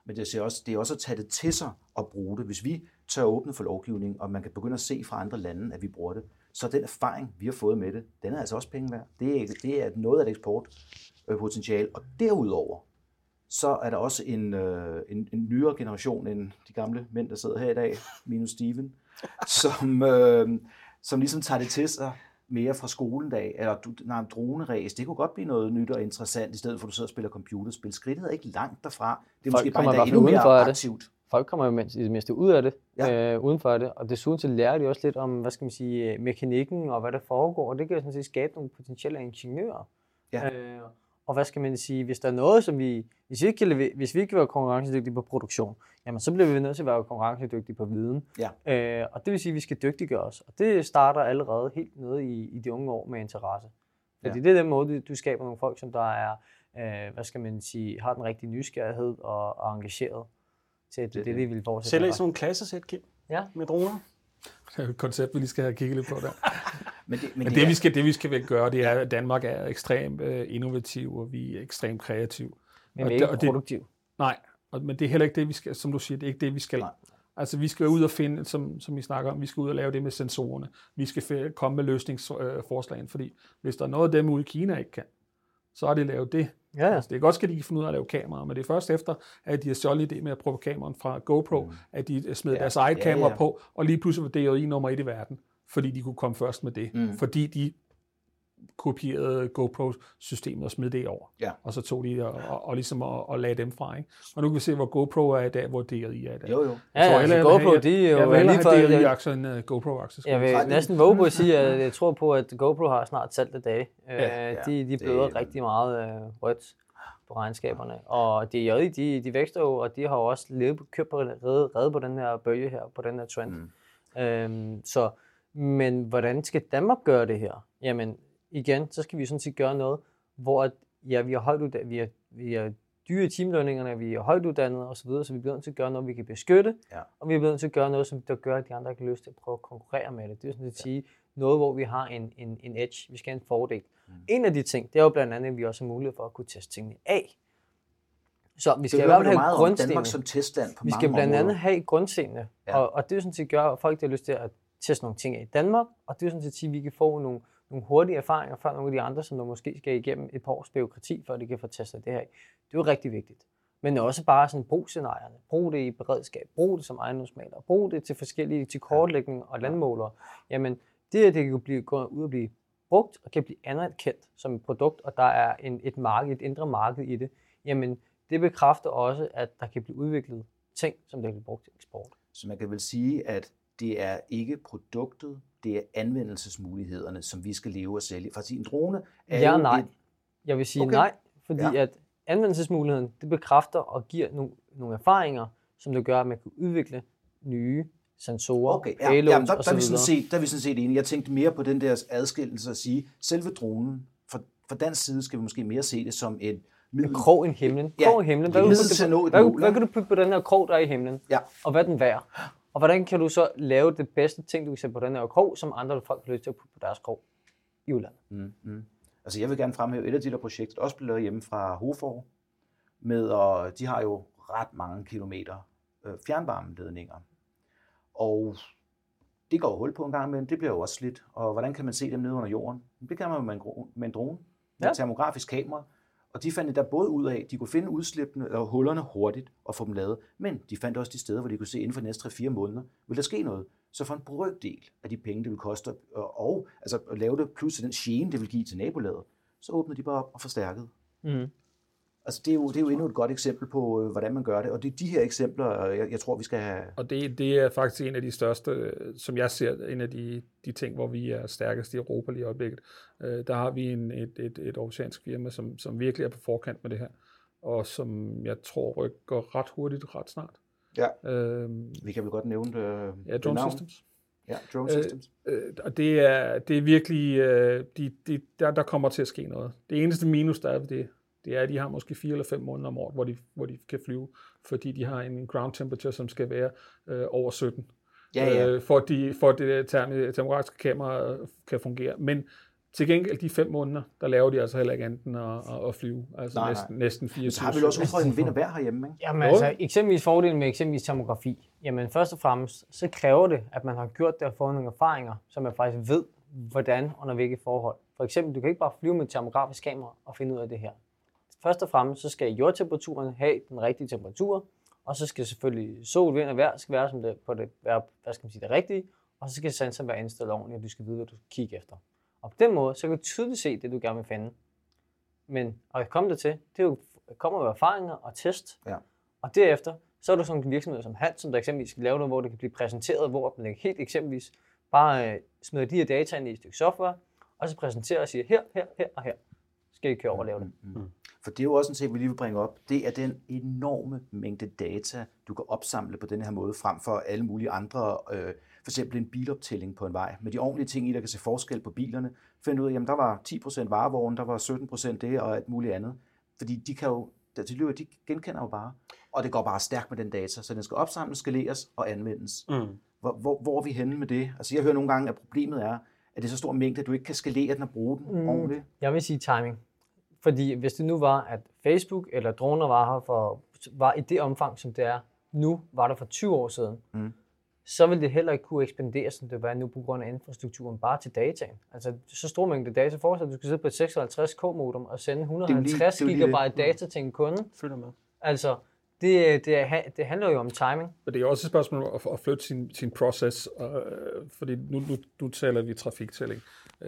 Men det er, også, det er også at tage det til sig og bruge det. Hvis vi tør åbne for lovgivning, og man kan begynde at se fra andre lande, at vi bruger det, så den erfaring, vi har fået med det, den er altså også penge værd. Det er, det er noget af et eksportpotentiale. Og derudover, så er der også en, øh, en, en nyere generation end de gamle mænd, der sidder her i dag, minus Steven, som, øh, som ligesom tager det til sig mere fra skolen af, eller du, nej, droneræs, det kunne godt blive noget nyt og interessant, i stedet for at du sidder og spiller computerspil. Skridtet er ikke langt derfra. Det er Folk måske bare endnu mere aktivt. Folk kommer jo i det mindste ud af det, ja. øh, uden for det, og desuden så lærer de også lidt om, hvad skal man sige, mekanikken og hvad der foregår, og det kan jo sådan set skabe nogle potentielle ingeniører. Ja. Øh, og hvad skal man sige, hvis der er noget, som vi, hvis vi ikke kan, hvis vi ikke kan være konkurrencedygtige på produktion, jamen så bliver vi nødt til at være konkurrencedygtige på viden. Ja. Øh, og det vil sige, at vi skal dygtiggøre os. Og det starter allerede helt nede i, i de unge år med interesse. Fordi ja. det er den måde, du skaber nogle folk, som der er, øh, hvad skal man sige, har den rigtige nysgerrighed og, og engageret til det, det, det, det vi vil fortsætte Sælger I sådan nogle klassesæt, Kim? Ja. Med droner? Det er et koncept, vi lige skal have kigget lidt på der. men det, men det, det, vi skal, det, vi skal gøre, det er, at Danmark er ekstremt uh, innovativ, og vi er ekstremt kreativ. Men vi er ikke produktiv. Nej, og, men det er heller ikke det, vi skal, som du siger, det er ikke det, vi skal. Nej. Altså, vi skal ud og finde, som, som vi snakker om, vi skal ud og lave det med sensorerne. Vi skal komme med løsningsforslagene, fordi hvis der er noget af dem ude i Kina ikke kan, så er det lavet det. Ja. Altså, det er godt, at de kan finde ud af at lave kameraer, men det er først efter, at de har stjålet idé med at prøve kameraen fra GoPro, mm. at de smed ja. deres eget ja, kamera ja. på, og lige pludselig var DJI nummer et i verden. fordi de kunne komme først med det. Mm. Fordi de kopierede GoPro-systemet og smed det over. Ja. Og så tog de og, og, og ligesom og, og lagde dem fra. Ikke? Og nu kan vi se, hvor GoPro er i dag, hvor DJI er i dag. Jo, jo. Ja, Så ja, jeg altså GoPro, have- de er jo Jeg vil lige hellere have før... DJI-aktier end uh, GoPro-aktier. Jeg vil sige. næsten våge på at sige, at jeg tror på, at GoPro har snart salgte dage. Ja, Øh, ja, de, de det- bløder rigtig meget øh, rødt på regnskaberne. Og DJI, de, de vækster jo, og de har jo også levet på, købt på, reddet, reddet på den her bølge her, på den her trend. Mm. Øhm, så, men hvordan skal Danmark gøre det her? Jamen, igen, så skal vi sådan set gøre noget, hvor at, ja, vi er højt uddannet, vi er, vi er dyre i timelønningerne, vi er højt uddannede osv., så vi bliver nødt til at gøre noget, vi kan beskytte, Ja. og vi bliver nødt til at gøre noget, som der gør, at de andre har lyst til at prøve at konkurrere med det. Det er sådan at sige noget, hvor vi har en, en, en edge, vi skal have en fordel. Mm. En af de ting, det er jo blandt andet, at vi også har mulighed for at kunne teste tingene af. Så vi Det skal i hører hvert fald have grundstenene. Danmark som testland på Vi skal blandt andet have grundstenene, Ja. ja. og, og det er sådan set gør, at folk der har lyst til at teste nogle ting af i Danmark, og det er sådan set sige, at vi kan få nogle, nogle hurtige erfaringer fra nogle af de andre, som der måske skal igennem et par års byråkrati, før de kan få testet det her. af. Det er jo rigtig vigtigt. Men også bare sådan brug scenarierne. Brug det i beredskab. Brug det som ejendomsmaler. Brug det til forskellige, til kortlægning og landmålere. Jamen, det her, det kan jo blive, gå ud og blive brugt og kan blive anerkendt som et produkt, og der er en, et marked, et indre marked i det. Jamen, det bekræfter også, at der kan blive udviklet ting, som der kan blive brugt til eksport. Så man kan vel sige, at det er ikke produktet, det er anvendelsesmulighederne, som vi skal leve og sælge. For en drone er Ja nej. et- Jeg vil sige Okay. nej, fordi Ja. ja. at anvendelsesmuligheden, det bekræfter og giver nogle, nogle erfaringer, som det gør, at man kan udvikle nye sensorer, Okay, ja, payloads jamen, der, og der, er vi så sådan set, der er vi sådan set enige. Jeg tænkte mere på den der adskillelse at sige, selve dronen, fra, fra dansk side skal vi måske mere se det som en middel. En krog i himlen. Ja, Krog i himlen. Hvad, hvad, hvad, hvad, kan du putte på den her krog, der er i himlen? Ja. Og hvad den værd? Og hvordan kan du så lave det bedste ting, du kan sætte på den her krog, som andre folk har lyst til at putte på deres krog i udlandet? Mm, mm. Altså jeg vil gerne fremhæve et af de der projekter, der også blev lavet hjemme fra Hofor, med, og de har jo ret mange kilometer øh, fjernvarmeledninger. Og det går hul på en gang, men det bliver jo også slidt. Og hvordan kan man se dem nede under jorden? Det kan man en, med en drone, med Ja. et termografisk kamera. Og de fandt der både ud af, at de kunne finde udslippene og hullerne hurtigt og få dem lavet, men de fandt også de steder, hvor de kunne se, inden for de næste 3-4 måneder vil der ske noget. Så for en brøkdel af de penge, det vil koste, og, og altså at lave det, plus den gene, det vil give til nabolaget, så åbnede de bare op og forstærkede. Mm. Altså det er jo, det er jo endnu et godt eksempel på, øh, hvordan man gør det, og det er de her eksempler, øh, jeg, jeg tror, vi skal have. Og det, det er faktisk en af de største, øh, som jeg ser, en af de, de ting, hvor vi er stærkest i Europa lige i øjeblikket. Der har vi en, et, et, et oceansk firma, som, som virkelig er på forkant med det her, og som jeg tror rykker ret hurtigt, ret snart. Ja. Øhm, Vi kan vel godt nævne det. ja, det Drone navn. Systems. Ja, Drone Systems. Øh, og det er, det er virkelig, øh, de, de, der, der kommer til at ske noget. Det eneste minus, der er ved det, det er, at de har måske fire eller fem måneder om året, hvor de, hvor de kan flyve, fordi de har en ground temperature, som skal være øh, over 17, Ja, ja. Øh, for, at de, for at det term- termografiske kamera øh, kan fungere. Men til gengæld de fem måneder, der laver de altså heller ikke andet end at, at, flyve. Altså Nej, nej. næsten, næsten 24 Så har vi også udfordringen vind og vejr herhjemme, ikke? Jamen Jo. altså, eksempelvis fordelen med eksempelvis termografi. Jamen først og fremmest, så kræver det, at man har gjort det og fået nogle erfaringer, så man faktisk ved, hvordan under hvilke forhold. For eksempel, du kan ikke bare flyve med et termografisk kamera og finde ud af det her. Først og fremmest, så skal jordtemperaturen have den rigtige temperatur, og så skal selvfølgelig sol, vind og vejr skal være som det, på det, være, hvad skal man sige, det rigtige, og så skal sensoren være indstillet ordentligt, og du skal vide, hvad du skal kigge efter. Og på den måde, så kan du tydeligt se det, du gerne vil finde. Men at komme det til, det er jo, kommer med erfaringer og test, Ja. og derefter, så er der sådan nogle virksomheder som Hans, som der eksempelvis skal lave noget, hvor det kan blive præsenteret, hvor man helt eksempelvis bare øh, smider de her data ind i et stykke software, og så præsenterer og siger, her, her, her og her skal I køre over og lave det. For det er jo også en ting, vi lige vil bringe op. Det er den enorme mængde data, du kan opsamle på den her måde, frem for alle mulige andre, øh, for eksempel en biloptælling på en vej, med de ordentlige ting i, der kan se forskel på bilerne. Find ud af, jamen der var 10% varevogne, der var 17% det og alt muligt andet. Fordi de kan jo, de, løber, de genkender jo bare, og det går bare stærkt med den data, så den skal opsamles, skaleres og anvendes. Mm. Hvor, hvor, hvor er vi henne med det? Altså jeg hører nogle gange, at problemet er, at det er så stor mængde, at du ikke kan skalere den og bruge den mm. ordentligt. Jeg vil sige timing. Fordi hvis det nu var, at Facebook eller droner var her for, var i det omfang, som det er nu, var der for 20 år siden, Mm. så ville det heller ikke kunne ekspandere, som det var nu på grund af infrastrukturen, bare til dataen. Altså så stor mængde data. Dig, at du skal sidde på et 56k modem og sende lige- 150 det er jo lige det. gigabyte data til en kunde. Følger med. Altså, det, det, er- det handler jo om timing. Men det er også et spørgsmål om at, at flytte sin, sin proces, øh, fordi nu, nu, nu taler vi trafiktælling.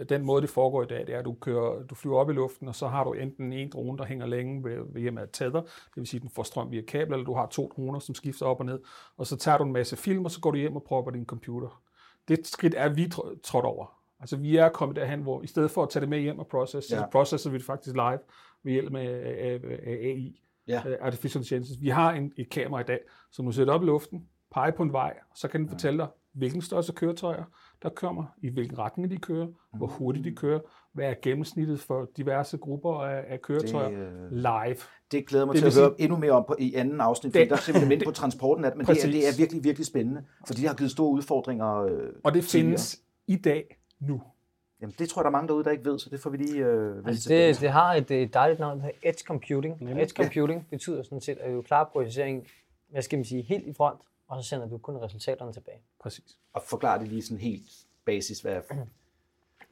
Den måde, det foregår i dag, det er, at du, kører, du flyver op i luften, og så har du enten en drone, der hænger længe ved, ved hjemme af tether, det vil sige, at den får strøm via kabel, eller du har to droner, som skifter op og ned, og så tager du en masse film, og så går du hjem og propper din computer. Det skridt er vi tr- trådt over. Altså vi er kommet derhen, hvor i stedet for at tage det med hjem og process, ja. Ja. så processer vi det faktisk live ved hjælp af, AI Ja. øh, artificial intelligence. Vi har en, et kamera i dag, som du sætter op i luften, peger på en vej, og så kan den fortælle dig, hvilken størrelse køretøjer, der kommer, i hvilken retning de kører, hvor hurtigt de kører, hvad er gennemsnittet for diverse grupper af, af køretøjer Det, øh, live. Det glæder mig Det til vil at sige- høre endnu mere om på, i anden afsnit, fordi Det- der er simpelthen mindre på transporten af det, men det er, det er virkelig, virkelig spændende, fordi det har givet store udfordringer. Øh, Og det tidligere. findes i dag nu. Jamen, det tror jeg, der er mange derude, der ikke ved, så det får vi lige øh, Altså det, det har et, et dejligt navn, der hedder Edge Computing. Edge Computing betyder sådan set, at du klarer processering, hvad skal man sige, helt i front, og så sender du kun resultaterne tilbage. Præcis. Og forklare det lige sådan helt basis, hvad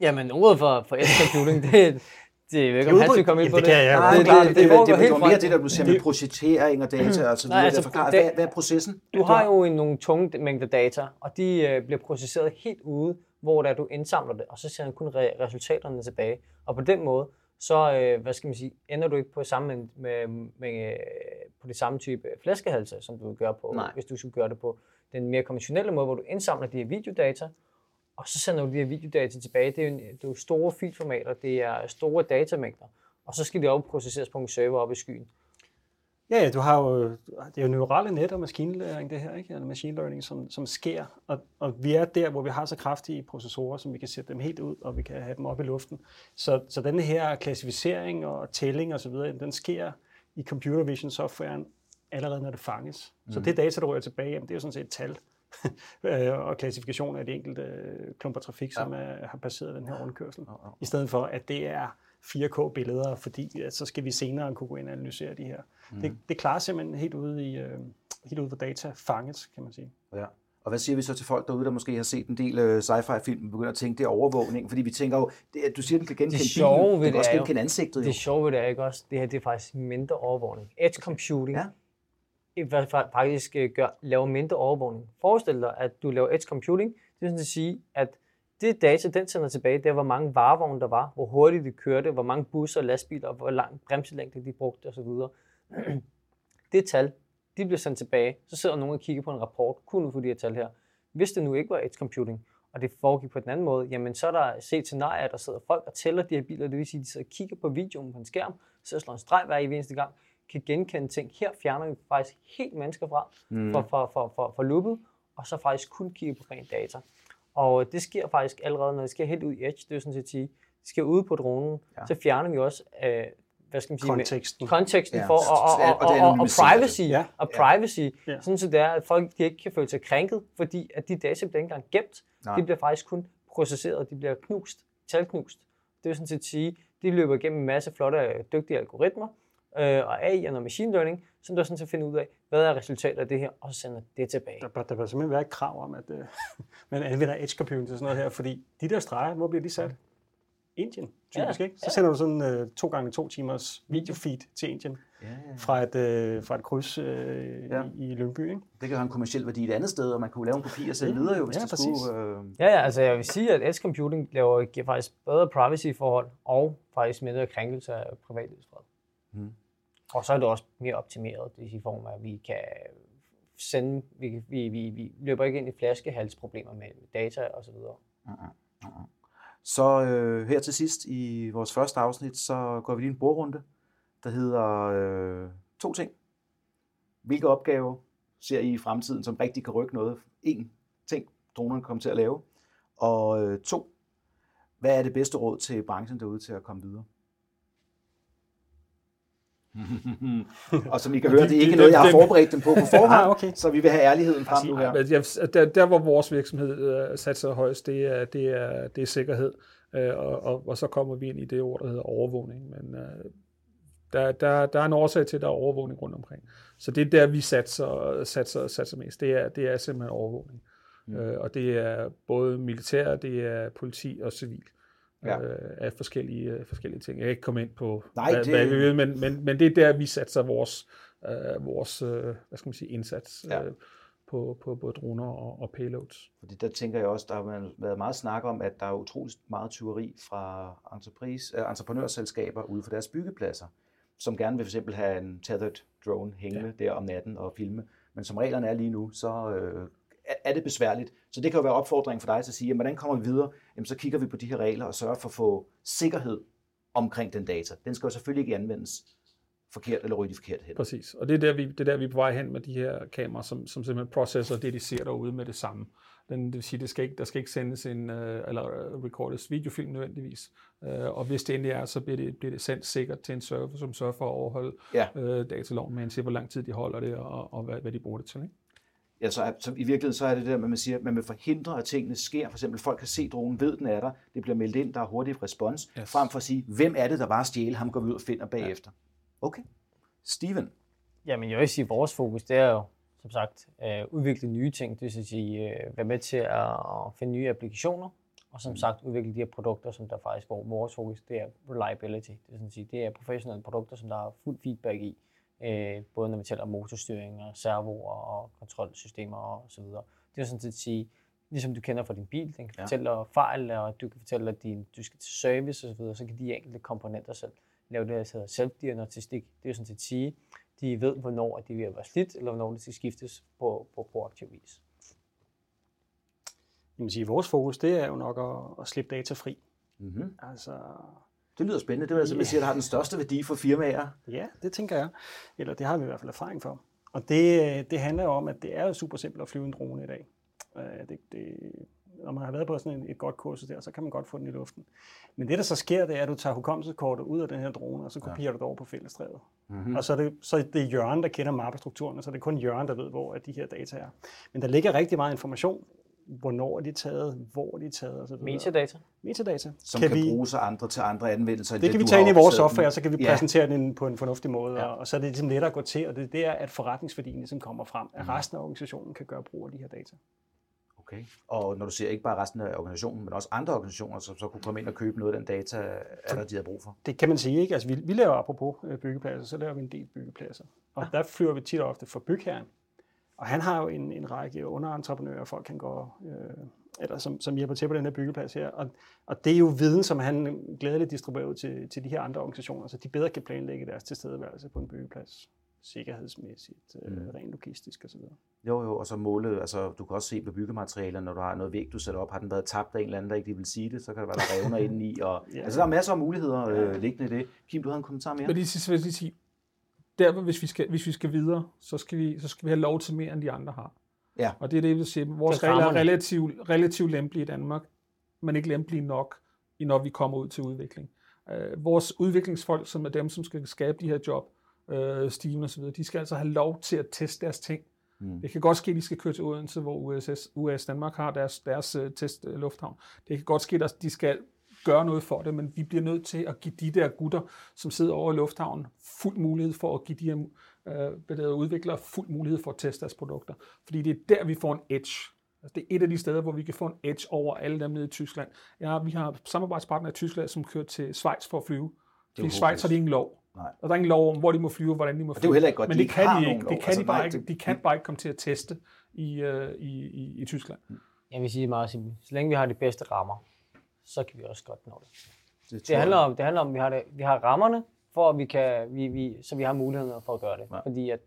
Jamen, ordet for, for Edge Computing, det, det er jo ikke, om han skal komme ind på det det. kan jeg. Nej, det, det, det, det, det, det, var mere det, der du siger med projektering og data og så videre. Nej, altså, altså, forklare, det- hvad, hvad er processen? Du har jo en, nogle tunge mængder data, og de øh, bliver processeret helt ude, hvor der du indsamler det, og så sender du kun re- resultaterne tilbage. Og på den måde, så øh, hvad skal man sige, ender du ikke på samme med, med, øh, på det samme type flaskehalse, som du gøre på, Nej. hvis du skulle gøre det på den mere konventionelle måde, hvor du indsamler de her videodata, og så sender du de her videodata tilbage. Det er jo, en- det er jo store filformater, det er store datamængder, og så skal de op processeres på en server op i skyen. Ja, ja, du har jo, det er jo neurale net og maskinlæring, det her, ikke? Eller machine learning, som, som sker. Og, og vi er der, hvor vi har så kraftige processorer, som vi kan sætte dem helt ud, og vi kan have dem op i luften. Så, så den her klassificering og tælling og så videre, den sker i computer vision softwaren allerede, når det fanges. Mm. Så det data, der rører tilbage, jamen, det er jo sådan set et tal. Og klassifikation af de enkelte klumper trafik, som er, har passeret den her rundkørsel. I stedet for, at det er 4K-billeder, fordi at så skal vi senere kunne gå ind og analysere de her. Mm. Det, det klarer simpelthen helt ude, i, øh, helt ude, hvor data fanges, kan man sige. Ja. Og hvad siger vi så til folk derude, der måske har set en del øh, sci-fi-film, og begynder at tænke, det er overvågning? Fordi vi tænker jo, det, du siger, den kan genkende Det sjove bilen, ved den kan det også genkende ansigtet. Jo. Det sjove ved det er ikke også, det her det er faktisk mindre overvågning. Edge computing Ja. faktisk øh, gør, laver mindre overvågning. Forestil dig, at du laver edge computing. Det vil sådan at sige, at det data, den sender tilbage, det er, hvor mange varevogne der var, hvor hurtigt de kørte, hvor mange busser og lastbiler, hvor lang bremselængde de brugte osv. Det tal, de bliver sendt tilbage. Så sidder nogen og kigger på en rapport, kun ud for de her tal her. Hvis det nu ikke var edge computing, og det foregik på den anden måde, jamen så er der set scenarier, der sidder folk og tæller de her biler, det vil sige, at de sidder og kigger på videoen på en skærm, så slår en streg hver eneste gang, kan genkende ting. Her fjerner vi faktisk helt mennesker fra, mm. for, for, for, for, for loopet, og så faktisk kun kigge på rent data. Og det sker faktisk allerede, når det sker helt ud i Edge, det er sådan set at sige, det sker ude på dronen, ja. så fjerner vi også, øh, hvad skal man sige, Konteksten. konteksten Ja, for, og, og, og og, og, og, privacy, Ja. og privacy, Ja. sådan så det er, at folk de ikke kan føle sig krænket, fordi at de data bliver ikke engang gemt, Nej. de bliver faktisk kun processeret, de bliver knust, talknust. Det vil sådan set sige, de løber igennem en masse flotte, dygtige algoritmer, øh, og AI og machine learning, som der sådan set finder ud af, hvad er resultatet af det her, og så sender det tilbage. Der, der bør simpelthen være et krav om, at øh, man anvender edge computing til sådan noget her, fordi de der streger, hvor bliver de sat? Indien, typisk, Ja, ikke? Så sender du sådan øh, to gange to timers videofeed til Indien Ja, ja. fra et, øh, fra et kryds øh, Ja. ja. i, i Lyngby, ikke? Det kan have en kommersiel værdi et andet sted, og man kunne lave en kopi og sælge videre jo, hvis Ja, det præcis. skulle... Øh, Ja, ja, altså jeg vil sige, at edge computing laver, giver faktisk bedre privacy-forhold, og faktisk mindre krænkelse af privatlivsfred. Mm. Og så er det også mere optimeret, det i form af, at vi kan sende, vi, vi, vi, vi løber ikke ind i flaskehalsproblemer med data og så videre. Så øh, her til sidst i vores første afsnit, så går vi lige en bordrunde, der hedder øh, to ting. Hvilke opgaver ser I i fremtiden, som rigtig kan rykke noget? En ting, dronerne kommer til at lave. Og øh, to, hvad er det bedste råd til branchen derude til at komme videre? og som I kan høre, det er ikke noget, jeg har forberedt dem på på forhånd, Ah, okay. så vi vil have ærligheden frem nu her. Jeg, der, der, hvor vores virksomhed øh, satser højst, det er, det er, det er sikkerhed. Øh, og, og, og så kommer vi ind i det ord, der hedder overvågning. Men øh, der, der, der er en årsag til, at der er overvågning rundt omkring. Så det er der, vi satser, satser, satser mest. Det er, det er simpelthen overvågning. Mm. Og det er både militær, det er politi og civil. Ja. øh, af forskellige, øh, forskellige ting. Jeg kan ikke komme ind på, Nej, hvad, det... hvad vi vil, men, men, men det er der, vi satser vores, øh, vores øh, hvad skal man sige, indsats ja. øh, på, på både droner og, og payloads. Fordi der tænker jeg også, der har været meget snak om, at der er utroligt meget tyveri fra entreprise, øh, entreprenørselskaber ude for deres byggepladser, som gerne vil for eksempel have en tethered drone hængende ja. der om natten og filme. Men som reglerne er lige nu, så øh, er det besværligt. Så det kan jo være opfordring for dig til at sige, at hvordan kommer vi videre? Jamen, så kigger vi på de her regler og sørger for at få sikkerhed omkring den data. Den skal jo selvfølgelig ikke anvendes forkert eller ryge de forkerte hen. Præcis, og det er, der, vi, det er der, vi er på vej hen med de her kameraer, som, som simpelthen processer det, de ser derude med det samme. Den, det vil sige, det skal ikke, der skal ikke sendes en, uh, eller recordes videofilm nødvendigvis. Uh, og hvis det endelig er, så bliver det, bliver det sendt sikkert til en server, som sørger for at overholde ja. uh, dataloven med en til, hvor lang tid de holder det, og, og hvad, hvad de bruger det til. Ikke? Ja, så, så i virkeligheden så er det det, at man siger, at man vil forhindre, at tingene sker. For eksempel, folk kan se dronen, ved den er der, det bliver meldt ind, der er hurtig respons, yes. frem for at sige, hvem er det, der bare stjæle, ham går vi ud og finder bagefter. Ja. Okay. Steven? Jamen, jeg vil sige, at vores fokus, det er jo, som sagt, at udvikle nye ting. Det vil sige, øh, være med til at finde nye applikationer, og som mm. sagt udvikle de her produkter, som der faktisk, hvor vores fokus, det er reliability. Det, er sådan at sige, det er professionelle produkter, som der har fuld feedback i, øh, både når vi taler om motorstyring og servoer og kontrolsystemer og så videre. Det er sådan set at sige, ligesom du kender fra din bil, den kan ja. fortælle dig fejl, og du kan fortælle, at din, du skal til service og så videre, så kan de enkelte komponenter selv lave det, der hedder selvdiagnostik. Det er sådan set at sige, de ved, hvornår de vil være slidt, eller hvornår det skal skiftes på, på proaktiv vis. Jeg vil sige, vores fokus, det er jo nok at, at slippe data fri. Mm-hmm. Altså, det lyder spændende. Det er altså, man siger, der har den største værdi for firmaer. Ja, det tænker jeg. Eller det har vi i hvert fald erfaring for. Og det, det handler om, at det er jo super simpelt at flyve en drone i dag. Øh, det, det, når man har været på sådan et godt kursus der, så kan man godt få den i luften. Men det, der så sker, det er, at du tager hukommelseskortet ud af den her drone, og så kopierer ja. du det over på fællestrædet. Mm-hmm. Og så er, det, så er det Jørgen, der kender mappestrukturen, og så er det kun Jørgen, der ved, hvor de her data er. Men der ligger rigtig meget information hvornår er de taget, hvor er de taget osv. Metadata. Metadata. Som kan, kan vi, bruges af andre til andre anvendelser. Det, det kan vi tage ind i vores software, så kan vi ja. præsentere den på en fornuftig måde, ja. og, og så er det ligesom lettere at gå til, og det, det er, at forretningsværdien ligesom kommer frem, at mm. resten af organisationen kan gøre brug af de her data. Okay. Og når du siger ikke bare resten af organisationen, men også andre organisationer, som så kunne komme ind og købe noget af den data, er der de har brug for? Det kan man sige, ikke? Altså, vi, vi laver apropos øh, byggepladser, så laver vi en del byggepladser. Og ja. der flyver vi tit og ofte for bygherren. Og han har jo en, en række underentreprenører, folk kan gå, øh, eller som, som hjælper til på den her byggeplads her. Og, og det er jo viden, som han glædeligt distribuerer ud til, til de her andre organisationer, så de bedre kan planlægge deres tilstedeværelse på en byggeplads sikkerhedsmæssigt, øh, mm. rent logistisk osv. Jo, jo, og så måle, altså du kan også se på byggematerialer, når du har noget væg, du sætter op, har den været tabt af en eller anden, der ikke vil sige det, så kan der være der revner indeni, og ja. altså der er masser af muligheder øh, liggende i det. Kim, du havde en kommentar mere? Men lige sidst vil jeg lige sige, der, hvis vi, skal, hvis vi skal videre, så skal vi, så skal vi have lov til mere, end de andre har. Ja. Og det er det, jeg vil sige. Vores regler er relativt, relativt lempelige i Danmark, men ikke lempelige nok, når vi kommer ud til udvikling. Uh, vores udviklingsfolk, som er dem, som skal skabe de her job, og så videre, de skal altså have lov til at teste deres ting. Mm. Det kan godt ske, at de skal køre til Odense, hvor USS, US Danmark har deres, deres uh, test uh, lufthavn. Det kan godt ske, at de skal gøre noget for det, men vi bliver nødt til at give de der gutter, som sidder over i lufthavnen, fuld mulighed for at give de her øh, udviklere fuld mulighed for at teste deres produkter. Fordi det er der, vi får en edge. Altså, det er et af de steder, hvor vi kan få en edge over alle dem nede i Tyskland. Ja, vi har samarbejdspartnere i Tyskland, som kører til Schweiz for at flyve. I Schweiz har de ingen lov. Nej. Og der er ingen lov om, hvor de må flyve, hvordan de må flyve. Og det er jo heller ikke godt, Men det kan de ikke. Det kan altså, de, bare ikke. de kan bare ikke komme til at teste i, uh, i, i, i Tyskland. Jeg vil sige meget simpelt. Så længe vi har de bedste rammer, så kan vi også godt nå det. Det, det, handler, om, det handler om, at vi har, det, vi har rammerne, for at vi kan, vi, vi, så vi har muligheden for at gøre det. Ja. Fordi at,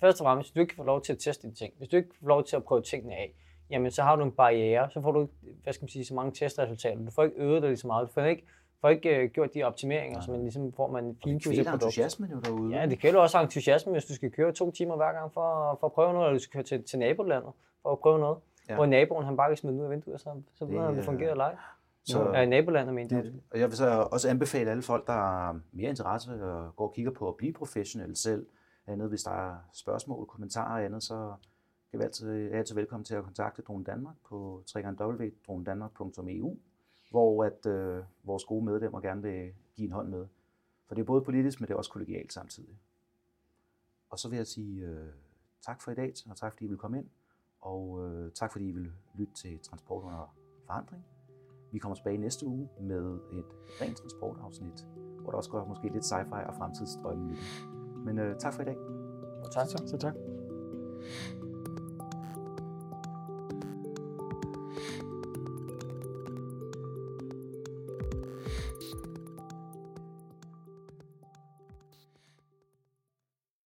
først og fremmest, hvis du ikke får lov til at teste dine ting, hvis du ikke får lov til at prøve tingene af, jamen så har du en barriere, så får du hvad skal man sige, så mange testresultater. Du får ikke øvet dig lige så meget, du får ikke, får ikke uh, gjort de optimeringer, ja. så man ligesom får man finpudset produkt. Det entusiasmen jo derude. Ja, det kvæler også entusiasme, hvis du skal køre to timer hver gang for, for at prøve noget, eller du skal køre til, til nabolandet for at prøve noget. Ja. Hvor naboen han bare kan smide ud af vinduet, så, så ved han, det fungerer eller ej. Så, ja, i nabolandet, mente det, Og jeg vil så også anbefale alle folk, der har mere interesse og går og kigger på at blive professionel selv, andet, hvis der er spørgsmål, kommentarer og andet, så kan vi altid, er altid velkommen til at kontakte Drone Danmark på www.dronedanmark.eu, hvor at, øh, vores gode medlemmer gerne vil give en hånd med. For det er både politisk, men det er også kollegialt samtidig. Og så vil jeg sige øh, tak for i dag, og tak fordi I vil komme ind, og øh, tak fordi I vil lytte til Transport under forandring. Vi kommer tilbage næste uge med et rent transportafsnit, hvor der også går måske lidt sci-fi og fremtidsdrømme i det. Men øh, tak for i dag. Og tak. Så tak.